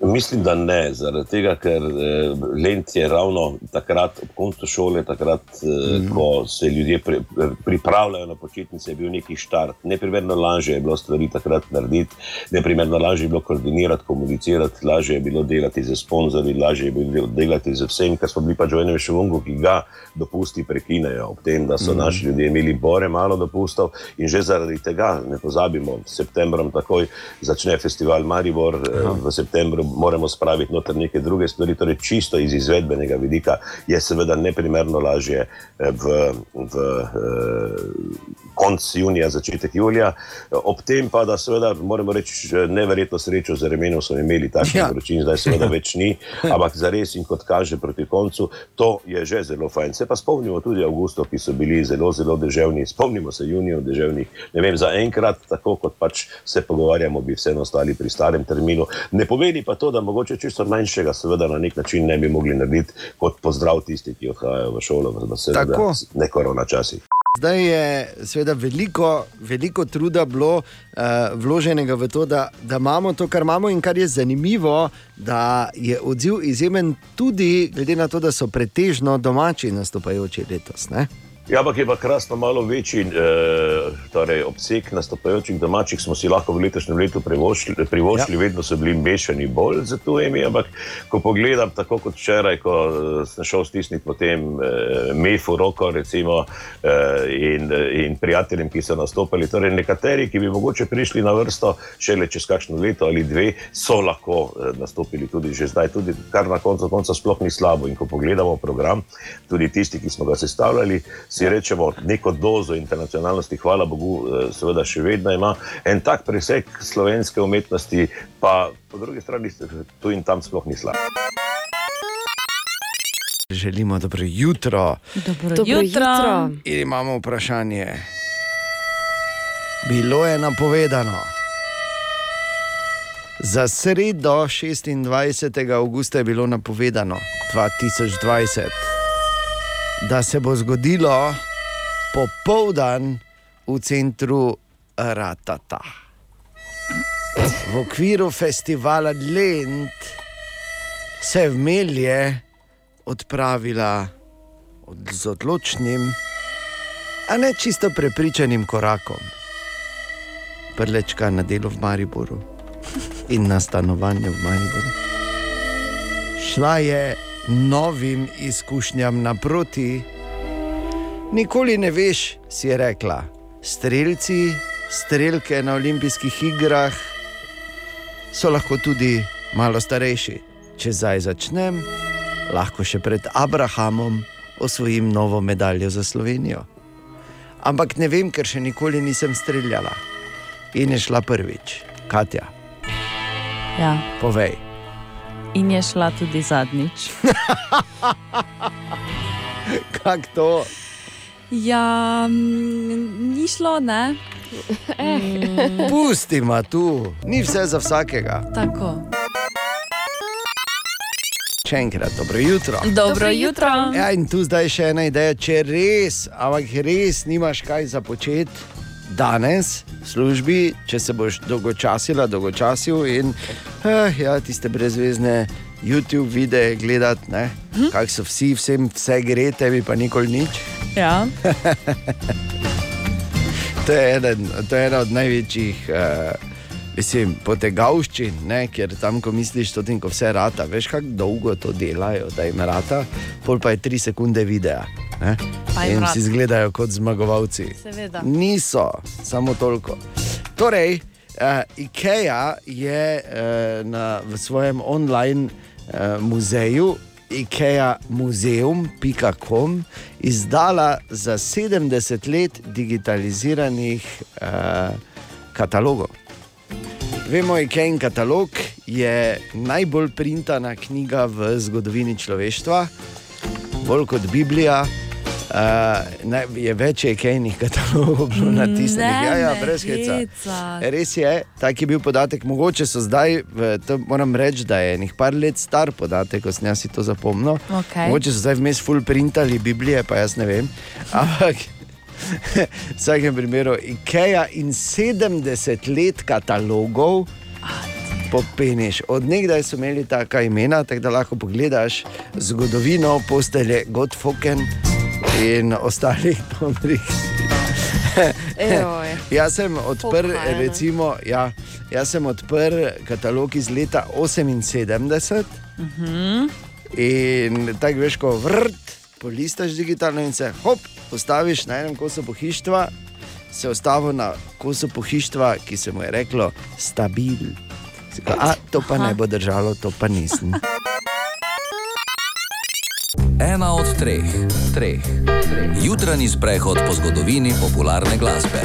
Mislim, da ne, zaradi tega, ker eh, Lent je ravno takrat, ob koncu šole, takrat, eh, mm. ko se ljudje pri, pripravljajo na počitnice, je bil neki štart. Neprimerno lažje je bilo stvari takrat narediti, neprimerno lažje je bilo koordinirati, komunicirati, lažje je bilo delati z sponzorji, lažje je bilo delati z vsem, kar smo bili pač v enem šovungu, ki ga dopusti prekinejo, ob tem, da so mm. naši ljudje imeli bore malo dopustov in že zaradi tega, ne pozabimo, v septembru takoj začne festival Maribor, eh, v septembru moramo spraviti noter neke druge stvari, torej čisto iz izvedbenega vidika je seveda neprimerno lažje eh, v, v eh, konc junija, začetek julija. Ob tem pa, da seveda moramo reči, neverjetno srečo z remenom smo imeli takšen ja. vročin, zdaj seveda [laughs] več ni, ampak za res in kot kaže proti koncu, to je že zelo fajn. Se pa spomnimo tudi avgustov, ki so bili zelo, zelo deževni, spomnimo se junijev deževnih, ne vem, za enkrat, tako kot pač se pogovarjamo, bi vseeno ostali pri starem terminu. Ne pomeni pa to, da mogoče čisto manjšega, seveda na nek način ne bi mogli narediti kot pozdrav tisti, ki odhajajo v šolo, v seveda ne korona časih.
Zdaj je seveda veliko, veliko truda bilo uh, vloženega v to, da, da imamo to, kar imamo, in kar je zanimivo, da je odziv izjemen tudi glede na to, da so pretežno domači nastopajoči letos. Ne?
Ja, ampak je pa krasno malo večji eh, torej obseg nastopajočih domačih, smo si lahko v letošnjem letu privoščili, privoščili ja. vedno so bili mešani bolj za tujimi. Ampak ko pogledam, tako kot včeraj, ko eh, sem šel stisniti potem eh, Mefu roko recimo, eh, in, in prijateljem, ki so nastopili, torej nekateri, ki bi mogoče prišli na vrsto šele čez kakšno leto ali dve, so lahko eh, nastopili tudi že zdaj, tudi kar na koncu konca sploh ni slabo. In ko pogledamo program, tudi tisti, ki smo ga sestavljali, si rečemo, neko dozo internacionalnosti, hvala Bogu, eh, seveda še vedno ima. En tak preseg slovenske umetnosti, pa po drugi strani tu in tam sploh ni slab.
Želimo dobro jutro.
Dobro dobro jutro. jutro.
Imamo vprašanje. Bilo je napovedano. Za sredo 26. augusta je bilo napovedano 2020 da se bo zgodilo popoldan v centru Ratata. V okviru festivala Lend se je v Melje odpravila z odločnim, a ne čisto prepričanim korakom, prlečka na delo v Mariboru in na stanovanje v Mariboru. Šla je novim izkušnjam naproti. Nikoli ne veš, si je rekla. Streljci, streljke na olimpijskih igrah so lahko tudi malo starejši. Če zdaj začnem, lahko še pred Abrahamom osvojim novo medaljo za Slovenijo. Ampak ne vem, ker še nikoli nisem streljala. In je šla prvič, Katja.
Ja.
Povej
in je šla tudi zadnjič. [laughs]
Kaj to?
Ja, ni šlo, ne.
Mm. Pusti ma tu, ni vse za vsakega.
Tako.
Še enkrat, dobro jutro.
Dobro jutro.
Ja, in tu zdaj še ena ideja, če res, ampak res nimaš kaj za početi danes v službi, če se boš dolgočasila, dolgočasil in eh, ja, tiste brezvezne YouTube videe gledati, hm? kako so vsi, vsem vse gre, tebi pa nikoli nič.
Ja. [laughs]
to, je eden, to je ena od največjih. Uh, Mislim, potegavščin, ne, ker tam, ko misliš, da je vse rata, veš, kako dolgo to delajo, da jim rata, pol pa je tri sekunde videa. In vsi izgledajo kot zmagovalci.
Seveda.
Niso, samo toliko. Torej, uh, IKEA je uh, na, v svojem online uh, muzeju. IKEA muzeum.com izdala za 70 let digitaliziranih uh, katalogov. Vemo, IKEA in katalog je najbolj printana knjiga v zgodovini človeštva, bolj kot Biblija, Uh, je več je kejnih katalogov bilo natisnjenih.
Ne
Ja, ja, brez heca. Res je, tak je bil podatek. Mogoče so zdaj, to moram reči, da je nekaj par let star podatek, ko sem jaz si to zapomnil.
Okej.
Mogoče so zdaj vmes full printali Biblije, pa jaz ne vem. Ampak v vsakem primeru IKEA in 70 let katalogov. Popeniš. Od nekdaj so imeli taka imena, tako da lahko pogledaš zgodovino postelje Godfoken in ostalih pomrih. [laughs] Jaz sem odprl,
Pohvalno.
recimo, ja, jaz sem odprl katalog iz leta 78
Mhm.
in tako veš, ko vrt, polistaš digitalno in se hop, postaviš na enem kosu pohištva, se ustavi na kosu pohištva, ki se mu je reklo stabil. Rekel, A, to pa ne bo držalo, to pa nisem. [laughs]
Ena od treh, treh. Jutranji sprehod po zgodovini popularne glasbe.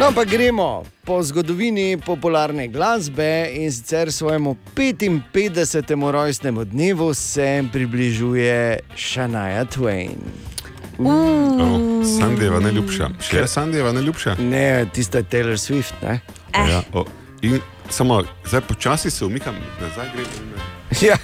No, pa gremo po zgodovini popularne glasbe in sicer svojemu 55. rojstnemu dnevu se približuje Shania Twain.
Oh, Sandijeva najljubša. Še je Sandijeva najljubša?
Ne, tista je Taylor Swift. Ne?
Ja, o, in samo zdaj počasi se umikam, nazaj grem. [laughs]
Ja,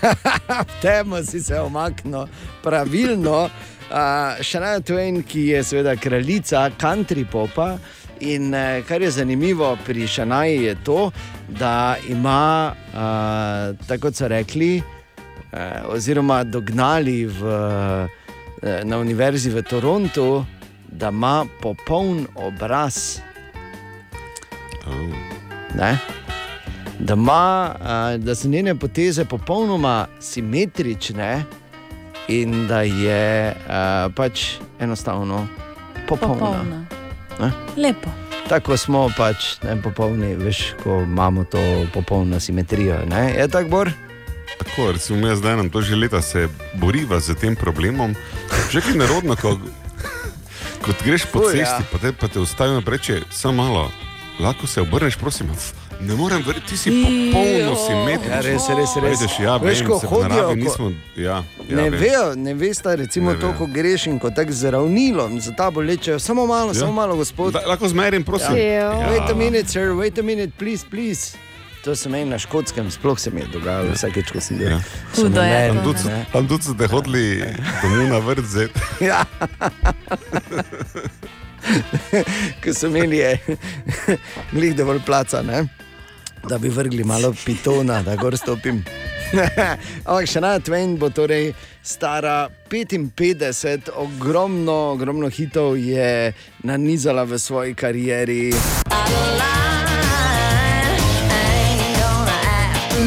temo si se omaknil pravilno. Uh, Shania Twain, ki je seveda kraljica country popa. In eh, kar je zanimivo pri Shanaji, je to, da ima, uh, tako kot so rekli, uh, oziroma dognali v, uh, na univerzi v Torontu, da ima popoln obraz.
Oh.
Ne? Da, ima, a, da so njene poteze popolnoma simetrične in da je a, pač enostavno popolna.
Popolna.
Ne?
Lepo.
Tako smo pač ne popolni, veš, ko imamo to popolno simetrijo. Ne? Je tako, Bor?
Tako, recimo, jaz zdaj nam to že leta se boriva z tem problemom. Že kaj nerodno, ko, ko greš po
Ful, ja.
cesti, pa te, pa te ustavijo in reče, samo malo, lahko se obrneš, prosim. Ne morem verjeti, ti si popolno simetričen.
Ja, res, res, res.
Vidiš, ja,
Veš, ko hodijo,
naravi
ko-
nismo, ja, ja,
ne,
vem.
vejo, ne veste, recimo
Ne
to,
vejo.
ko greš in ko tako z ravnilom za tabo lečejo, samo malo,
Ja.
samo malo, gospod.
Da, lahko zmerim, prosim.
Ja.
Ja.
Wait a minute, sir, wait a minute, please, please. To se meni na škotskem, sploh se mi je dogajalo, vsakeč, ko sem bil.
Ja.
Hudo je
Tam tudi,
ne.
tam tudi so te hodili domov na vrt zet. [laughs]
Ja. Ko so imeli glih dovolj placa, ne? da bi vrgli malo pitona, da gor stopim. [laughs] Ampak še na Twain bo torej stara 55, ogromno, ogromno hitov je nanizala v svoji karieri.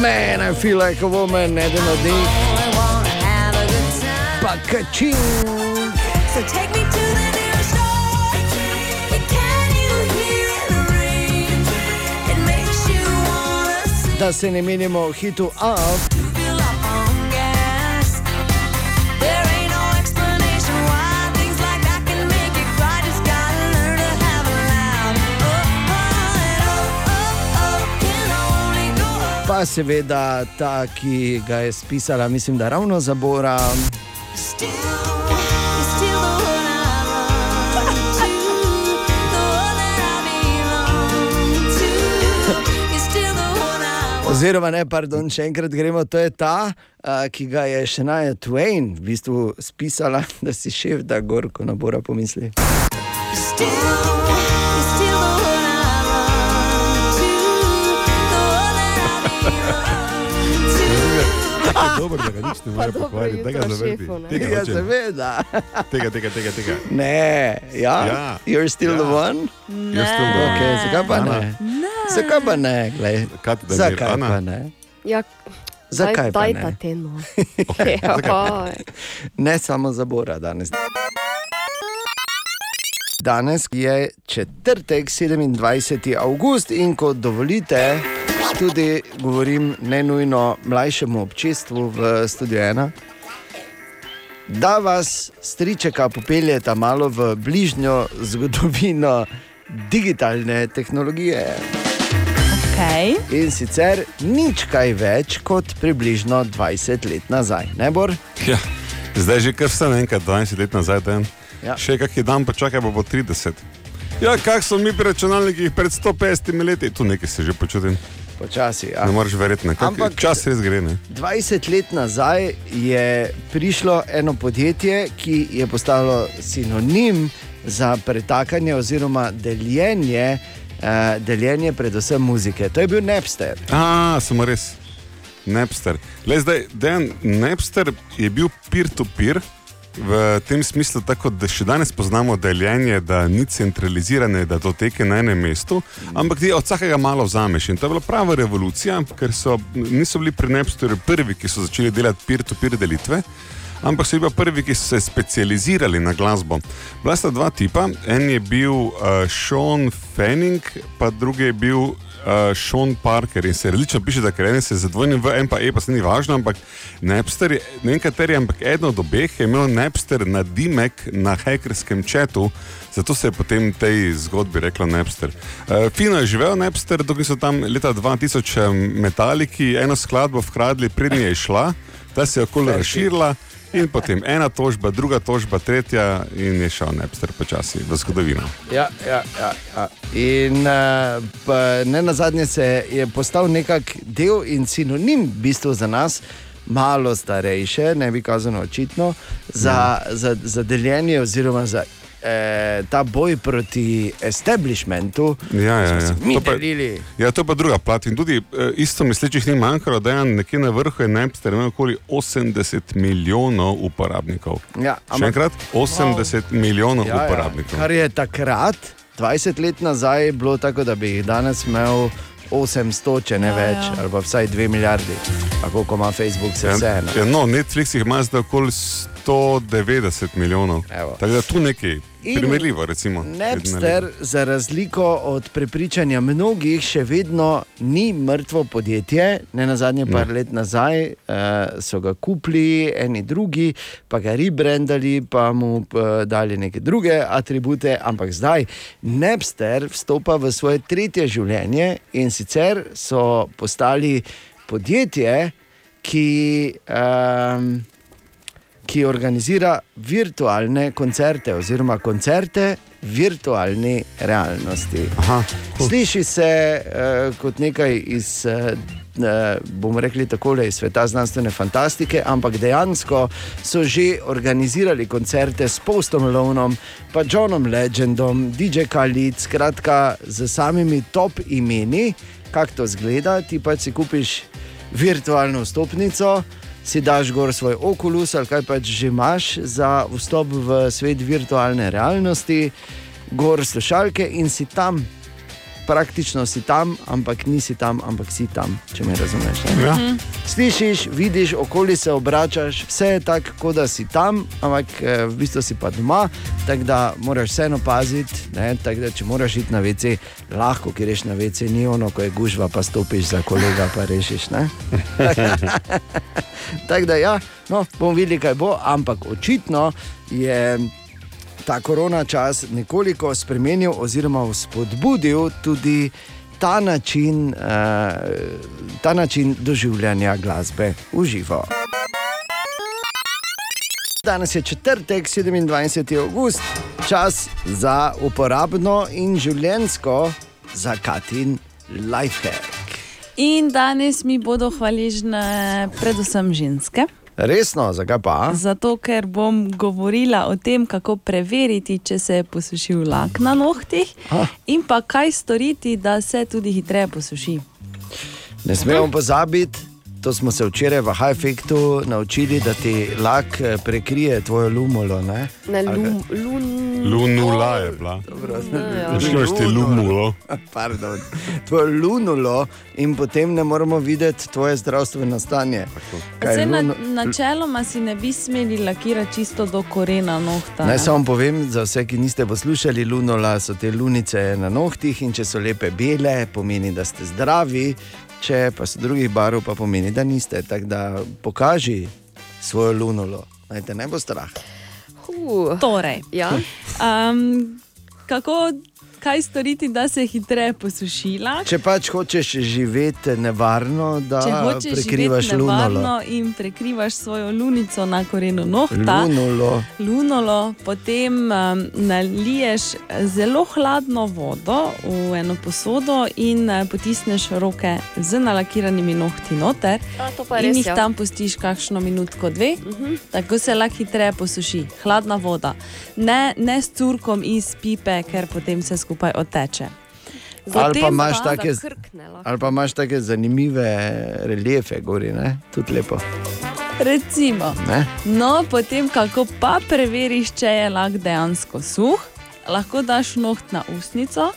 Man, I feel like a woman, eden od njih. Pa kačing.
So take me to the nearest door.
Da se ne menimo hitu up Pa seveda ta, ki ga je spisala, mislim, da ravno za Bora. Oziroma, ne, pardon, še enkrat gremo. To je ta, a, ki ga je še Naja Twain v bistvu spisala, [laughs] da si šef, da gor, ko na Bora pomisli.
Still, [laughs] belong to.
Dobro, da ga nič ne more pokvariti, da ga zavrti.
ne?
Tega
Ja, seveda.
Tega, tega, tega, tega.
Ne, ja,
Ja.
you're still the
Ja.
one.
Jaz to bom.
Okay, zakaj pa ne? Zakaj pa ne? Glej?
Kaj ti da
Zakaj
Ana?
pa ne?
Ja,
Zakaj pa
daj,
ne?
daj ta teno.
Okay,
Joj.
Ne samo za Bora danes. Danes je četrtek, 27. avgust in ko dovolite, tudi govorim ne nujno mlajšemu občestvu v studiu ena. Da vas stričeka popeljeta malo v bližnjo zgodovino digitalne tehnologije.
Okay.
In sicer nič kaj več kot približno 20 let nazaj, ne bor?
Ja, Zdaj že kar sem enkrat 20 let nazaj, dan.
Ja.
Še kak je dan, pa čakaj, pa bo 30. Ja, kak so mi pri računalnikih pred 150 leti, tu nekaj se že počutim.
Počasi. Ja.
Ne moreš verjeti, ne. Kak,
Ampak-
čas res gre. Ne?
20 let nazaj je prišlo eno podjetje, ki je postalo sinonim za pretakanje oziroma deljenje, uh, deljenje predvsem muzike. To je bil Napster.
A, samo res. Napster. Le zdaj, dejan Napster je bil peer-to-peer. V tem smislu, tako da še danes poznamo deljenje, da ni centralizirane, da to teke na enem mestu, ampak ti od vsakega malo vzameš. In to je bila prava revolucija, ker so, niso bili pri Napsterju prvi, ki so začeli delati peer-to-peer delitve. Ampak so bili prvi, ki so se specializirali na glasbo. Bila sta dva tipa, en je bil uh, Sean Fanning, pa drugi je bil uh, Sean Parker. In se različno piše, da ker en se z dvojnim v en pa e, pa se ni važno, ampak Napster, je, ne vem kateri, ampak eden od obeh je imel Napster na dimek na hekerskem četu, zato se je potem tej zgodbi reklo Napster. Uh, fino je živel Napster, dokler so tam leta 2000 metaliki eno skladbo vkradli, prednji je šla, ta se je okoli razširila. In potem ena tožba, druga tožba, tretja, in je šel Napster počasi v zgodovino.
Ja, ja, ja, ja. In uh, ne na zadnje se je postal nekak del in sinonim v bistvu za nas. Malo starejše, ne bi kazano očitno, za, za, za deljenje oziroma za eh, ta boj proti establishmentu.
Ja, ja, ja.
Mi
To pa-
delili.
Ja, to je pa druga plat. In tudi eh, isto mislečih ni manjkalo, da je nekje na vrhu je Napster imel okoli 80 milijonov uporabnikov.
Ja,
Še enkrat, 80 milijonov
Ja, ja.
uporabnikov.
Kar je takrat, 20 let nazaj, bilo tako, da bi jih danes imel 800, če ne
Ja,
več,
ja.
ali pa vsaj 2 milijardi, tako kot ima Facebook, se
Ja,
vse eno.
ja, no, Netflix jih ima zdaj okoli 190 milijonov. Tako da tu nekaj
In
primerljivo, recimo.
Napster, za razliko od prepričanja mnogih, še vedno ni mrtvo podjetje. Ne na zadnje par
Ne.
let nazaj uh, so ga kupili, eni drugi, pa ga rebrandali, pa mu uh, dali neke druge atribute. Ampak zdaj Napster vstopa v svoje tretje življenje in sicer so postali podjetje, ki. Um, ki organizira virtualne koncerte oziroma koncerte v virtualni realnosti.
Aha,
Sliši se uh, kot nekaj iz. Uh, bomo rekli tako, iz sveta znanstvene fantastike, ampak dejansko so že organizirali koncerte s Postom Lonom, pa Johnom Legendom, DJ Khalid, skratka z samimi top imeni, kako to zgleda. Ti pa si kupiš virtualno stopnico, si daš gor svoj okulus ali kaj pač že imaš za vstop v svet virtualne realnosti, gor slušalke in si tam. Praktično si tam, ampak nisi tam, ampak si tam, če me razumeš. ne?
Ja.
Slišiš, vidiš, okoli se obračaš, vse je tako, kot da si tam, ampak eh, v bistvu si pa doma, tako da moraš vseeno paziti. ne, tako Da, če moraš iti na vece, lahko greš na vece, ni ono, ko je gužva, pa stopiš za kolega, pa rešiš. ne. [laughs] [laughs] Tako da, ja, no, bomo videli, kaj bo, ampak očitno je ta korona čas nekoliko spremenil oziroma spodbudil tudi ta način, uh, ta način doživljanja glasbe v živo. Danes je četrtek, 27. august, čas za uporabno in življensko za Katin lifehack.
In danes mi bodo hvaležne predvsem ženske.
Resno, zakaj pa?
Zato, ker bom govorila o tem, kako preveriti, če se je posušil lak na nohtih, in pa kaj storiti, da se tudi hitreje posuši.
Ne smemo pozabiti, to smo se včeraj v High-Effectu naučili, da ti lak eh, prekrije tvojo lumolo. Ne?
Ne, lum, lun,
Lunula je bila.
ja.
Škoš ti lumulo. [laughs]
Pardon, tvoje lunulo in potem ne moremo videti tvoje zdravstveno stanje. Kaj
na,
luno-
načeloma si ne bi smeli lakirati čisto do korena nohta.
Naj samo povem, za vse, ki niste poslušali, lunola so te lunice na nohtih in če so lepe bele, pomeni, da ste zdravi, če pa so drugih barv, pa pomeni, da niste. Tako da pokaži svojo lunulo, naj te ne bo strah.
Uh,
Torej,
ja.
um, kako kaj storiti, da se je hitreje posušila.
Če pač hočeš živeti nevarno, da
Če hočeš
prekrivaš
živeti nevarno
lunulo.
in prekrivaš svojo lunico na korenu nohta,
Lunulo.
lunulo, potem um, naliješ zelo hladno vodo v eno posodo in uh, potisneš roke z nalakiranimi nohti noter.
A,
in
res,
jih
ja.
tam pustiš kakšno minutko, dve, uh -huh. tako se lahko hitreje posuši. Hladna voda, ne, ne s curkom iz pipe, ker potem vse skupaj odteče.
Ali pa imaš
pa-
take, ali pa imaš take zanimive reliefe, gori, ne? tudi lepo.
Recimo.
Ne?
No, potem kako pa preveriš, če je lak dejansko suh, lahko daš noht na usnico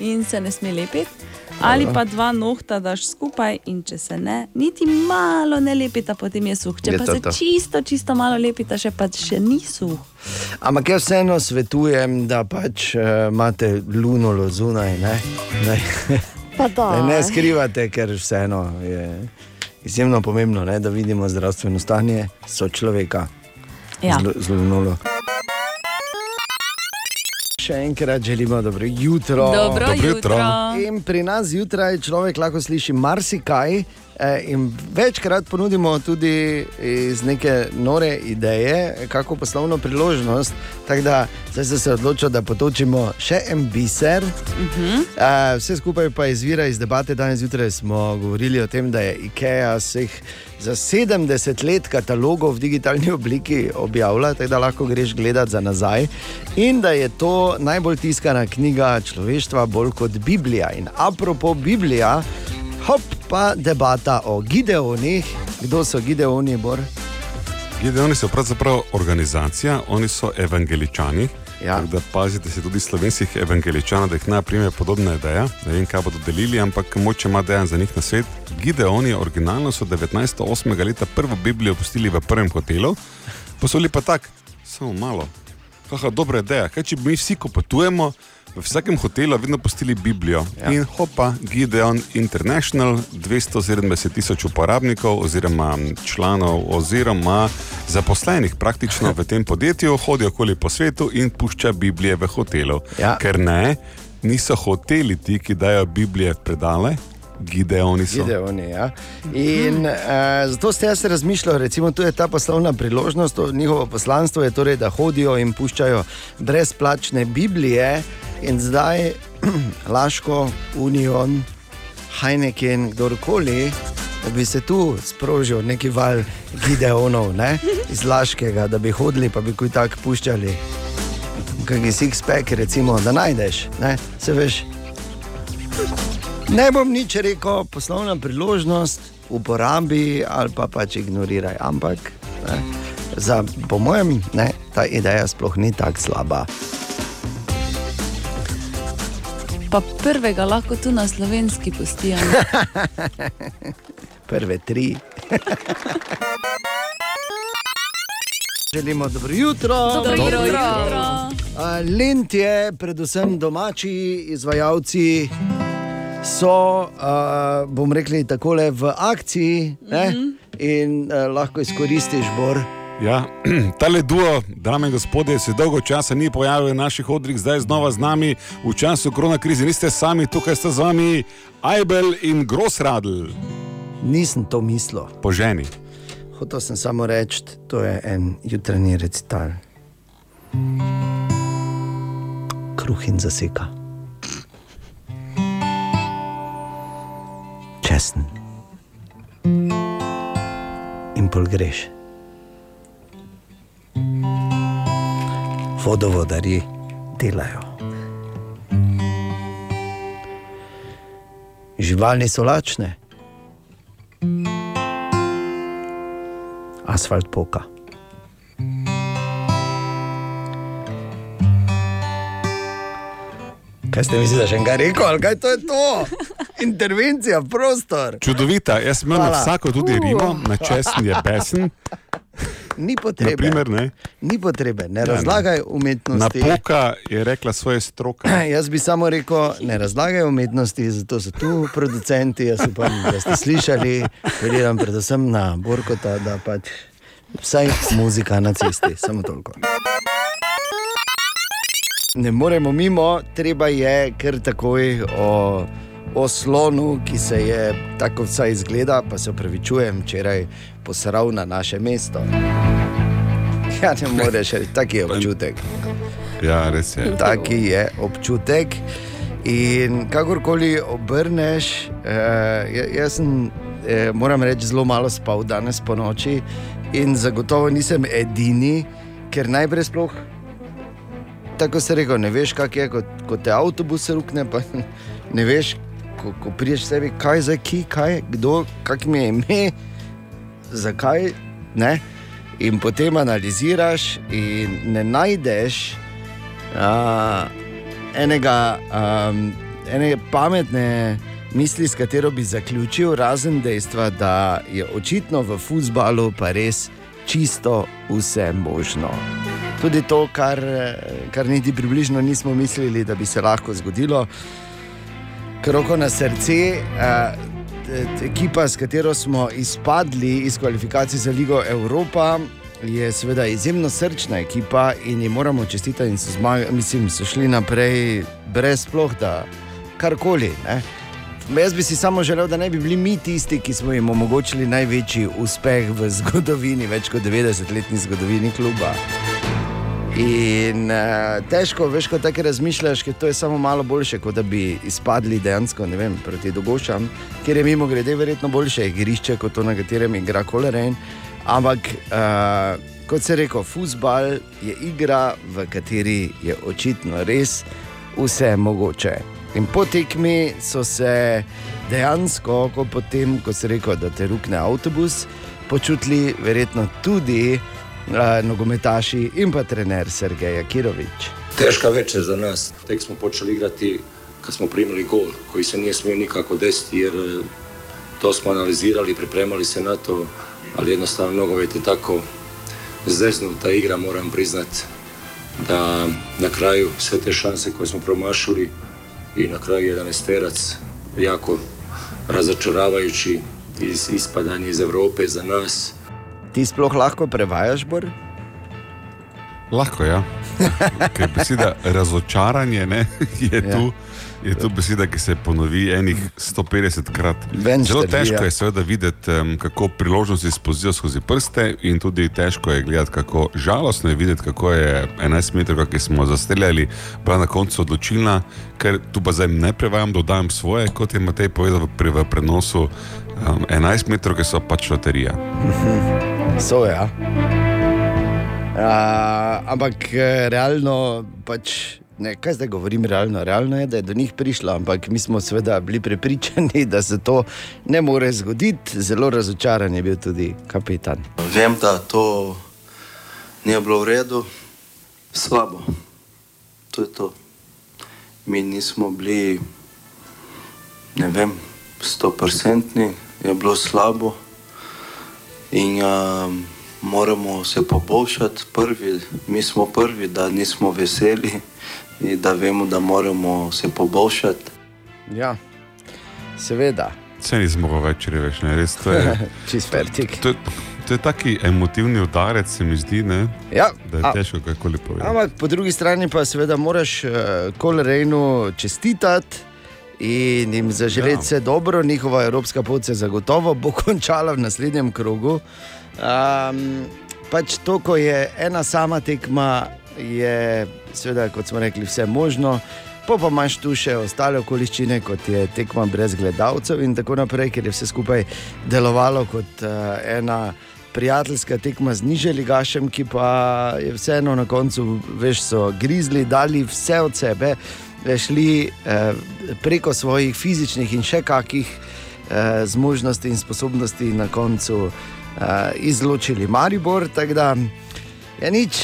in se ne sme lepiti. Ali pa dva nohta daš skupaj, in če se ne, niti malo ne lepita, potem je suh. Če
Je
pa
to
se
to.
čisto, čisto malo lepita, še pa še ni suh.
Ampak jaz vseeno svetujem, da pač uh, imate lunulo zunaj. Ne? [laughs]
Pa da.
ne skrivate, ker vseeno je izjemno pomembno, ne? da vidimo zdravstveno stanje sočloveka
Ja.
z, lu- z lunulo. Še enkrat želimo dobro jutro.
Dobro Dobro jutro. jutro.
In pri nas zjutraj človek lahko sliši marsikaj. Eh, In večkrat ponudimo tudi iz neke nore ideje, kako poslovno priložnost. Tako da zdaj se odločil, da potočimo še en biser. Uh -huh. uh, vse skupaj pa izvira iz debate. Danes zjutraj smo govorili o tem, da je IKEA vseh za 70 let katalogov v digitalni [laughs] obliki objavila, tako da lahko greš gledat za nazaj. In da je to najbolj tiskana knjiga človeštva, bolj kot Biblija. In apropo Biblija, hop, pa debata o Gideonih. Kdo so Gideoni, Bor?
Gideoni so pravzaprav organizacija, oni so evangeličani.
Ja.
Da pazite se tudi slovenskih evangeličanov, da jih ne prime podobna ideja. Ne vem, kaj bodo delili, ampak moče ima dejan za njih na svet. Gideoni originalno so 1908. leta prvo Biblijo pustili v prvem hotelu, bili pa tak, samo malo. Kakšna dobra ideja. Kaj če bi mi vsi, ko potujemo, v vsakem hotelu vedno pustili Biblijo. Ja. In hopa, Gideon International, 270 tisoč uporabnikov oziroma članov oziroma zaposlenih praktično v tem podjetju, hodijo okoli po svetu in pušča Biblije v hotelu.
Ja.
Ker ne, niso hoteli ti, ki dajo Biblije v predale, Gideoni so.
Gideoni, ja. In uh, zato ste jaz razmišljal, recimo, tu je ta poslovna priložnost, to njihovo poslanstvo je torej, da hodijo in puščajo brezplačne Biblije, in zdaj [clears throat] Laško, Union, Heineken, kdorkoli. Da bi se tu sprožil neki val Gideonov ne? [laughs] iz Laškega, da bi hodili, pa bi kuj tako puščali. Kaj je six-pack, recimo, da najdeš, ne? se veš. Ne bom nič rekel, poslovna priložnost, uporabi ali pa pač ignoriraj. Ampak, ne, za, po mojem, ne, ta ideja sploh ni tako slaba.
Pa prvega lahko tu na slovenski pustijo. [laughs]
Prve tri. [laughs] Želimo dobro jutro.
Dobro Dobro jutro. jutro.
A, Lentje, predvsem domači izvajalci, so, a, bom rekli, tako v akciji ne?
Mhm.
in a, lahko izkoristiš bor.
Ja, [clears throat] tale duo, dame in gospodje, se dolgo časa ni pojavil na naših odrih, zdaj znova z nami v času korona krize. Niste sami, tukaj sta z vami Ajbel in Grossradl.
Nisem to mislil.
Po ženi.
Hotel sem samo reči, to je en jutranji recital. Kruh in zaseka. Česen. In pol greš. Vodovodari delajo. Živali so lačne. asfalt poka. Kaj ste mislili, da še enkrat rekel, ali kaj to je to? Intervencija, prostor.
Čudovita, jaz imam
Hvala.
vsako tudi
Uh.
rimo, na česen je besen.
Ni potrebe.
Naprimer, ne?
Ni potrebe, ne
Ja, ne.
razlagaj umetnosti.
poka je rekla svoje stroke. [clears throat]
Jaz bi samo rekel, ne razlagaj umetnosti, zato so tu producenti. Jaz upam, da ste slišali, apeliram predvsem na Borkota, da pač vsaj muzika na cesti, samo toliko. Ne moremo mimo, treba je kar takoj o, o slonu, ki se je tako vsaj izgleda, pa se upravičujem, včeraj posral na naše mesto. Ja, ne moreš, taki je občutek.
Ja, res je.
Taki je občutek. In kakorkoli obrneš, eh, ja- jaz sem, eh, moram reči, zelo malo spal danes po noči in zagotovo nisem edini, ker najprej sploh, tako se reče, ne veš, kak je, ko, ko te avtobus rukne, pa [laughs] ne veš, ko, ko priješ sebi, kaj je za ki, kaj, kdo, kak mi je ime, zakaj. Ne? In potem analiziraš, in ne najdeš a, enega, um, ene pametne misli, s katero bi zaključil, razen dejstva, da je očitno v futbalu pa res čisto vse možno. Tudi to, kar, kar niti približno nismo mislili, da bi se lahko zgodilo. Kroko na srce, eh, ekipa, s katero smo izpadli iz kvalifikacij za Ligo Evropa, je seveda izjemno srčna ekipa in jim moramo čestitati, in so, zmag- mislim, so šli naprej brez sploh da karkoli. Ne? Jaz bi si samo želel, da ne bi bili mi tisti, ki smo jim omogočili največji uspeh v zgodovini, več kot 90-letni zgodovini kluba. In uh, težko, veš, ko tako razmišljaš, ker to je samo malo boljše, kot da bi izpadli dejansko vem, proti Dogošam, kjer je mimo grede verjetno boljše igrišče kot to, na katerem igra Kolerejn. Ampak, uh, kot se reko, futbal je igra, v kateri je očitno res vse mogoče. In po tekmi so se dejansko, ko, potem, ko se reko, da te rukne avtobus, počutili verjetno tudi uh, nogometaši in pa trener Sergej Kirovič.
Teška večer za nas. Tek smo počeli igrati kad smo primili gol koji se nije smio nikako desiti jer e, to smo analizirali, pripremali se na to, ali jednostavno nogomet je tako zeznuta igra, moram priznat da na kraju sve te šanse koje smo promašili i na kraju jedan esterac jako razočaravajući iz ispadanje iz Europe za nas.
Ti sploh lahko prevajaš, Bor?
Lahko ja. Ker beseda razočaranje ne, je,
Ja.
tu, je tu beseda, ki se ponovi enih 150 krat.
Ven
Zelo težko je seveda videti, um, kako priložnosti spozijo skozi prste, in tudi težko je gledati, kako žalostno je videti, kako je 11 metrov, ki smo zastreljali, bila na koncu odločilna, ker tu pa zdaj ne prevajam, dodajam svoje, kot je Matej povedal pri- v prenosu. Um, 11 metrov, ki so pač loterija. [laughs]
So, ja. Uh, ampak eh, realno, pač, ne, kaj zdaj govorim, realno, realno je, da je do njih prišlo, ampak mi smo seveda bili prepričani, [laughs] da se to ne more zgoditi. Zelo razočaran je bil tudi kapitan.
Vem, da to ni bilo v redu, slabo. To je to. Mi nismo bili, ne vem, stoprocentni, je bilo slabo in um, moramo se poboljšati. Prvi, mi smo prvi, da nismo veseli in da vemo, da moramo se poboljšati.
Ja, seveda.
Se ni zmogel več, reveš, ne, res to je. [laughs]
Čist fertik.
To, je- to je taki emotivni udarec, se mi zdi, ne,
Ja,
da je
a-
težko kakoli povedati.
Ampak po drugi strani pa seveda moraš uh, Kolorejnu čestitati. In jim zaželeti
Ja.
vse dobro, njihova evropska pot se zagotovo bo [laughs] končala v naslednjem krogu. Um, pač to, ko je ena sama tekma, je seveda, kot smo rekli, vse možno. Po pa imaš tu še ostale okoliščine, kot je tekma brez gledalcev in tako naprej, ker je vse skupaj delovalo kot uh, ena prijateljska tekma z niželigašem, ki pa je vseeno na koncu, veš, so grizli, dali vse od sebe, eh, šli eh, preko svojih fizičnih in še kakih eh, zmožnosti in sposobnosti na koncu eh, izločili Maribor. Tako da je nič,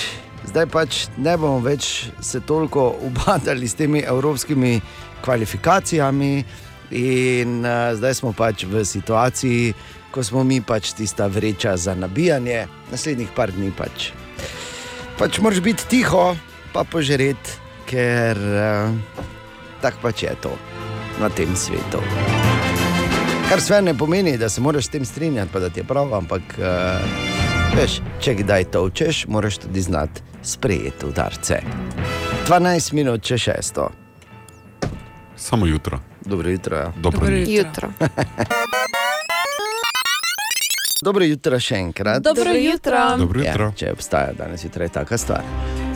zdaj pač ne bomo več se toliko ubadali s temi evropskimi kvalifikacijami, in uh, zdaj smo pač v situaciji, ko smo mi pač tista vreča za nabijanje, naslednjih par dni pač. Pač moraš biti tiho, pa požret, ker uh, tako pač je to na tem svetu. Kar sve ne pomeni, da se moraš s tem strinjati, pa da ti je prav, ampak uh, veš, če kdaj točeš, moraš tudi znati sprejeti udarce. 12 minut če šesto.
Samo jutro.
Dobro jutro. Ja.
Dobro Dobro
jutro. [laughs]
Dobro jutro še enkrat.
Dobro jutro.
Dobro jutro.
Ja, če obstaja danes jutraj taka stvar.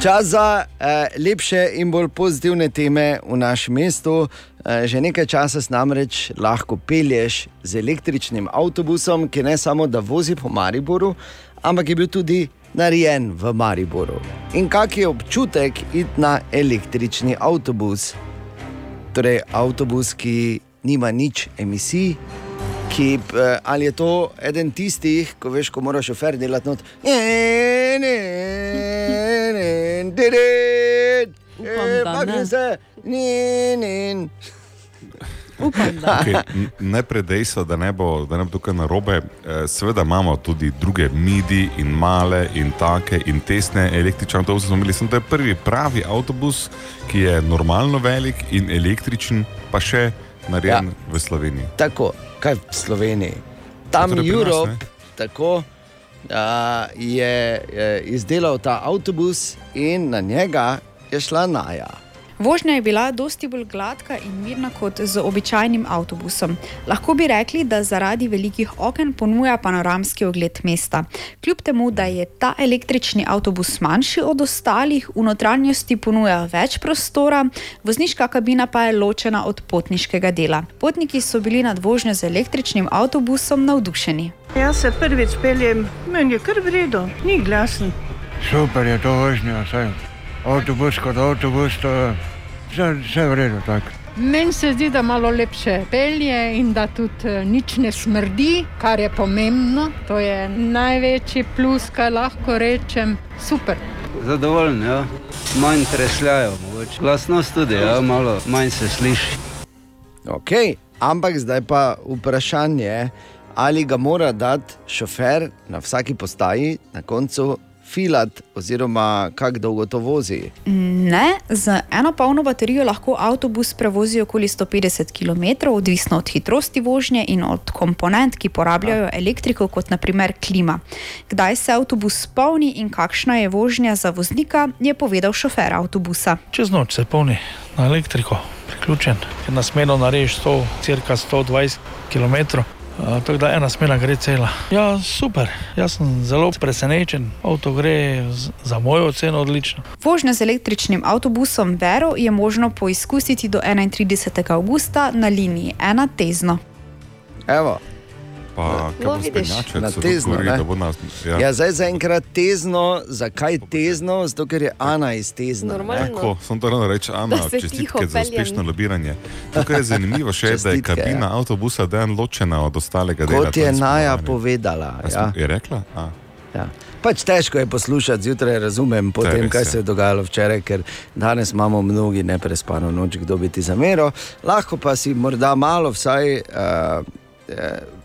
Čas za eh, lepše in bolj pozitivne teme v našem mestu. Eh, že nekaj časa se namreč lahko pelješ z električnim avtobusom, ki ne samo da vozi po Mariboru, ampak je bil tudi narejen v Mariboru. In kak je občutek iti na električni avtobus? Torej, avtobus, ki nima nič emisij, ki, eh, ali je to eden tistih, ko veš, ko moraš šofer delati not. Ne, ne, ne, ne,
da ne.
se, ne, ne.
Upam, da.
Okay, n- najprej dejstvo, da ne bo, da ne bo tukaj narobe. Eh, Seveda imamo tudi druge midi in male in take in tesne električne avtobuse. smo imeli, Samo to je prvi pravi avtobus, ki je normalno velik in električen, pa še narejen ja. v Sloveniji.
Tako, kaj v Sloveniji. Tam
torej ne?
tako, a, je, je izdelal ta avtobus in na njega je šla Naja.
Vožnja je bila dosti bolj gladka in mirna kot z običajnim avtobusom. Lahko bi rekli, da zaradi velikih oken ponuja panoramski ogled mesta. Kljub temu, da je ta električni avtobus manjši od ostalih, v notranjosti ponuja več prostora, vozniška kabina pa je ločena od potniškega dela. Potniki so bili nad vožnjo z električnim avtobusom navdušeni.
Jaz se prvič peljem, meni je kar v redu, ni glasen.
Super je to vožnja, vse. Avtobus kot avtobus, to je vse, vse v redu. Tak.
Meni se zdi, da malo lepše pelje in da tudi eh, nič ne smrdi, kar je pomembno. To je največji plus, kaj lahko rečem. Super.
Zadovoljen, ja. manj tresljajo, mogoče. Glasnost tudi, ja, malo manj se sliši.
Okay. Ampak zdaj pa vprašanje, ali ga mora dati šofer na vsaki postaji na koncu filat, oziroma kako dolgo to vozi.
Ne, z eno polno baterijo lahko avtobus prevozi okoli 150 km, odvisno od hitrosti vožnje in od komponent, ki porabljajo elektriko, kot naprimer klima. Kdaj se avtobus polni in kakšna je vožnja za voznika, je povedal šofer avtobusa.
Čez noč se polni na elektriko, priključen, na smeno narediš 100, cirka 120 km. Tako da ena smena gre cela. Ja, super, jaz sem zelo presenečen, avto gre za mojo oceno odlično.
Vožnjo z električnim avtobusom Vero je možno poizkusiti do 31. avgusta na liniji 1 Tezno.
Evo.
Pa,
No,
bo
vidiš, na tezno,
bo nas.
Ja. ja, zdaj zaenkrat tezno, zakaj tezno? Zato, ker je Ana iz tezna.
Tako, sem to ravno reči, Ana, čestitke za uspešno lobiranje. Tukaj je zanimivo še, da je
Čestitke,
kabina
ja.
avtobusa dan ločena od ostalega dela.
Kot je Naja povedala.
A smo- Je rekla? A.
Ja. Pač težko je poslušati zjutraj, razumem, po tem, kaj
je.
se je dogajalo včeraj, ker danes imamo mnogi neprespano noč, kdo bi ti zameril. Lahko pa si morda malo vsaj uh, uh,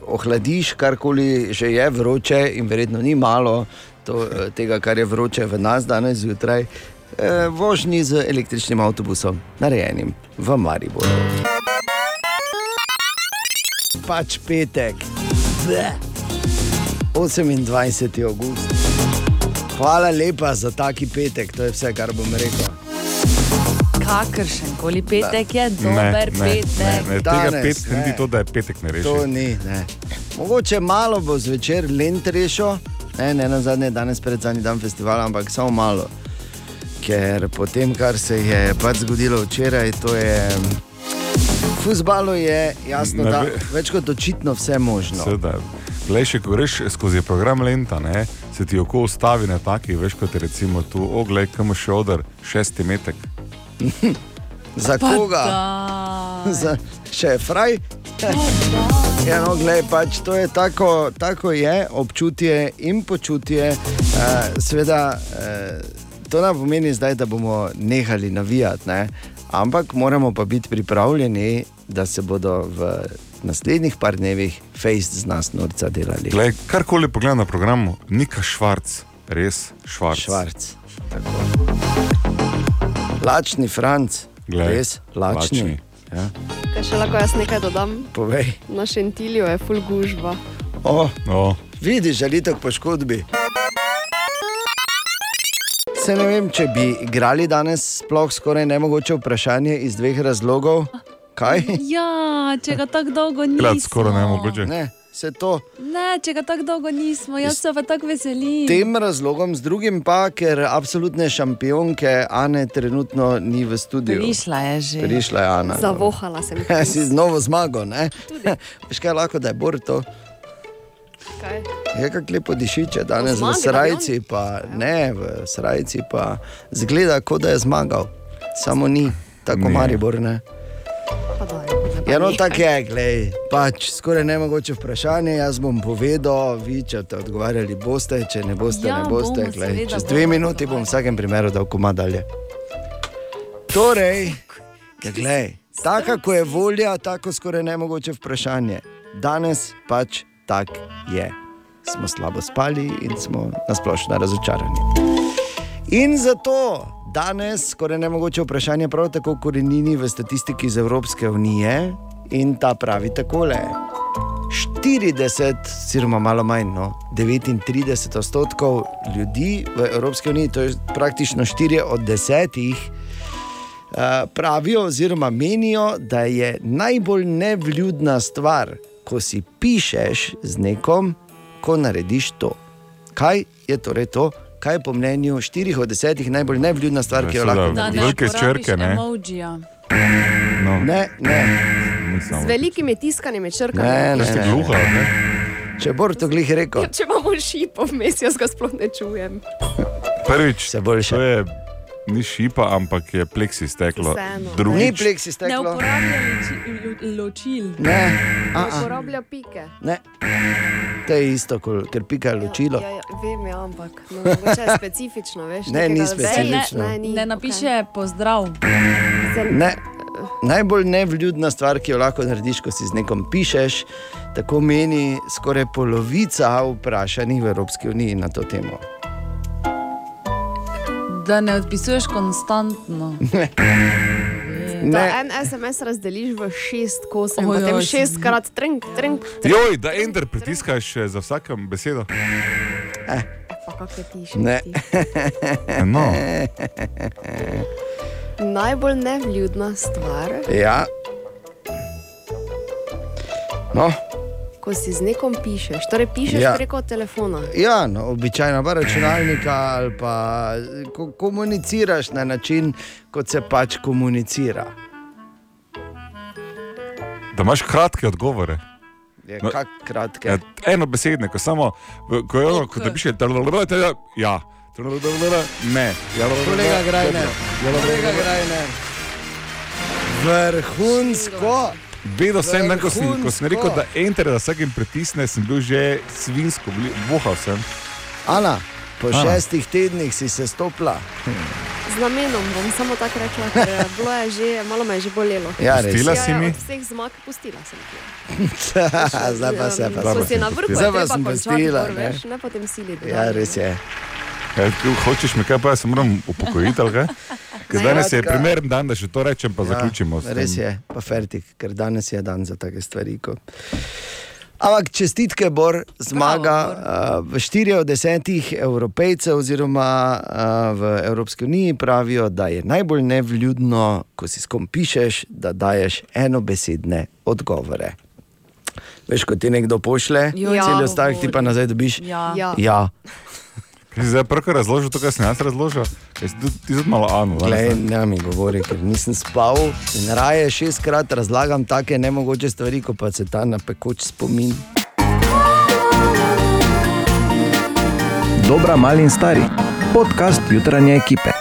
ohladiš, karkoli že je vroče, in verjetno ni malo to, uh, tega, kar je vroče v nas danes zjutraj. Uh, vožnji z električnim avtobusom, narejenim v Mariboru. Pač petek. Bleh. 28. august. Hvala lepa za taki petek, to je vse, kar bom rekel.
Kakršen koli petek je dober
ne,
petek.
Ne, ne, tega
Danes,
petek
ne.
ni to, da je petek ne reši.
To ni. Ne. Mogoče malo bo zvečer lent rešil, ne, ne na zadnje, danes pred zadnjim dan festivala, ampak samo malo. Ker po tem, kar se je pač zgodilo včeraj, to je. V futbalu je jasno,
Ne
da
ve-
več kot očitno vse možno.
Seveda. Glej, še ko greš skozi program Lenta, ne, se ti oko ustavi na taki, veš kot je recimo tu, oglej, kam še odr, šesti metek.
Za
Pa
koga?
daj.
Za, še fraj? Ja, no, glej, pač to je tako, tako je, občutje in počutje. Uh, Sveda, uh, to ne pomeni zdaj, da bomo nehali navijati, ne? ampak moramo pa biti pripravljeni, da se bodo v naslednjih par dnevih fejst z nas norca delali.
Glej, karkoli pogledam na programu, Nika Švarc, res Švarc.
Švarc. Lačni Franc,
Glej,
res lačni.
lačni.
Ja.
Kaj še lahko jaz nekaj dodam?
Povej.
Na šentilju je full gužva.
O,
o.
Vidiš, želite k poškodbi. Se ne vem, če bi igrali danes, sploh skoraj nemogoče vprašanje iz dveh razlogov. Kaj?
Ja, če ga tako dolgo
Gled,
nismo.
skoraj nemogoče.
Ne, se to.
Ne, če ga tako dolgo nismo, jaz se pa tako veselim.
Tem razlogom, z drugim pa, ker absolutne šampionke Ane trenutno ni v studiu.
Prišla je že.
Prišla je Ana.
Zavohala sem. [laughs]
si z novo zmago, ne? [laughs] Veš kaj lahko, da je bor to.
Kaj?
Je kako lepo dišiče, danes v
zmagi,
srajci, pa ne, v srajci pa zgleda, kot da je zmagal. Samo ni, tako
Ne.
Maribor ne. Ja, no, tako je, glej, pač skoraj ne mogoče vprašanje. Jaz bom povedal, vi če te odgovarjali boste, če ne boste,
Ja,
ne boste.
bomo,
Glej,
seveda
čez dve minuti bom v vsakem primeru dal koma dalje. Torej, ja, glej, taka, ko je volja, tako skoraj ne mogoče vprašanje. Danes pač tak je. Smo slabo spali in smo nasplošno razočarani. In zato danes skoraj ne mogoče vprašanje, prav tako korenini v statistiki iz Evropske unije in ta pravi takole. 40, oziroma malo manj, no, 39 odstotkov ljudi v Evropski uniji, to je praktično 4 od 10, uh, pravijo oziroma menijo, da je najbolj nevljudna stvar, ko si pišeš z nekom, ko narediš to. Kaj je torej to? Kaj je po mnenju 4 od 10 najbolj nevljudna stvar, ki jo lahko
Da
narediš?
ne uporabiš emojija.
No.
Ne, ne.
Z velikimi tiskanimi črkami.
Ne, ne, ne.
gluha, ne?
Če bor to glih rekel.
Ja, če imamo šipo vmes, jaz ga sploh ne čujem.
Prvič,
se boljše.
To je ni šipa, ampak je pleksi steklo. Drugič,
Ni pleksi
Ne
steklo.
uporablja loči- lo- ločil.
Ne,
Ne
a, a,
uporablja pike.
ne. To je isto, kot- ker pika je ločilo.
Ja, ja, vem, ja, ampak no, mogoče je specifično, veš.
Ne, ni specifično.
veje, Ne, ni,
Ne napiše pozdrav.
Ne. Najbolj nevljudna stvar, ki jo lahko narediš, ko si z nekom pišeš, tako meni skoraj polovica vprašanih v Evropski uniji na to temo.
Da ne odpisuješ konstantno. [laughs] [laughs]
Ne. Ne.
en SMS razdeliš v šest kosov,
Ojoj,
potem
sem-
šestkrat trink, trink, trink.
Joj, da enter pritiskaš eh, za vsakem besedo.
Pa kako je piše?
Ne. [laughs]
No.
Najbolj nevljudna stvar,
Ja. No,
ko si z nekom pišeš. Torej, pišeš
Ja.
ja. preko telefona.
ja, no, običajno pa računalnika ali pa ko, komuniciraš na način, kot se pač komunicira.
Da imaš kratke odgovore.
Je,
No,
kak kratke.
Ja, eno besedne, ko samo, ko je ono, ko te piše, ja, ne. Ja,
Kolega Grajner, kolega Grajner. Vrhunsko.
Vedel sem, ko sem, ko sem rekel, da enter, da vsakem pritisne, sem bil že svinsko, vohal sem.
Ana, po
Ana.
šestih tednih si se stopila.
Z namenom bom samo tako rekla, ker eh, bilo je že, malo me je že bolelo.
Ja, res. Pustila
si
ja,
mi?
Od vseh zmag pustila sem ti. [laughs]
Zdaj pa se pa Zdaj pa sem pustila. ne.
ne potem sili.
Ja, res je.
Ja, hočeš me kaj, pa jaz se moram upokojiti, ali kaj? [laughs] Ker danes je primeren dan, da še to rečem, pa zaključimo.
Ja, Res je, pa fertik, ker danes je dan za take stvari. Ko... Ampak čestitke, Bor, zmaga uh, v 4 od 10 evropejcev, oziroma uh, v Evropski uniji pravijo, da je najbolj nevljudno, ko si s kom pišeš, da daješ enobesedne odgovore. Veš, ko ti nekdo pošle,
Ja.
cel stavek ti pa nazaj dobiš.
Ja. Ja.
ja.
Si zdaj prvo razložil to, kar sem jaz razložil? Jaz si tudi- Ti tudi malo anu.
Glej, ne mi govori, ker nisem spal in raje šestkrat razlagam take nemogoče stvari, kot pa se ta napekoč spomin.
Dobra, mali in stari. Podcast jutranje ekipe.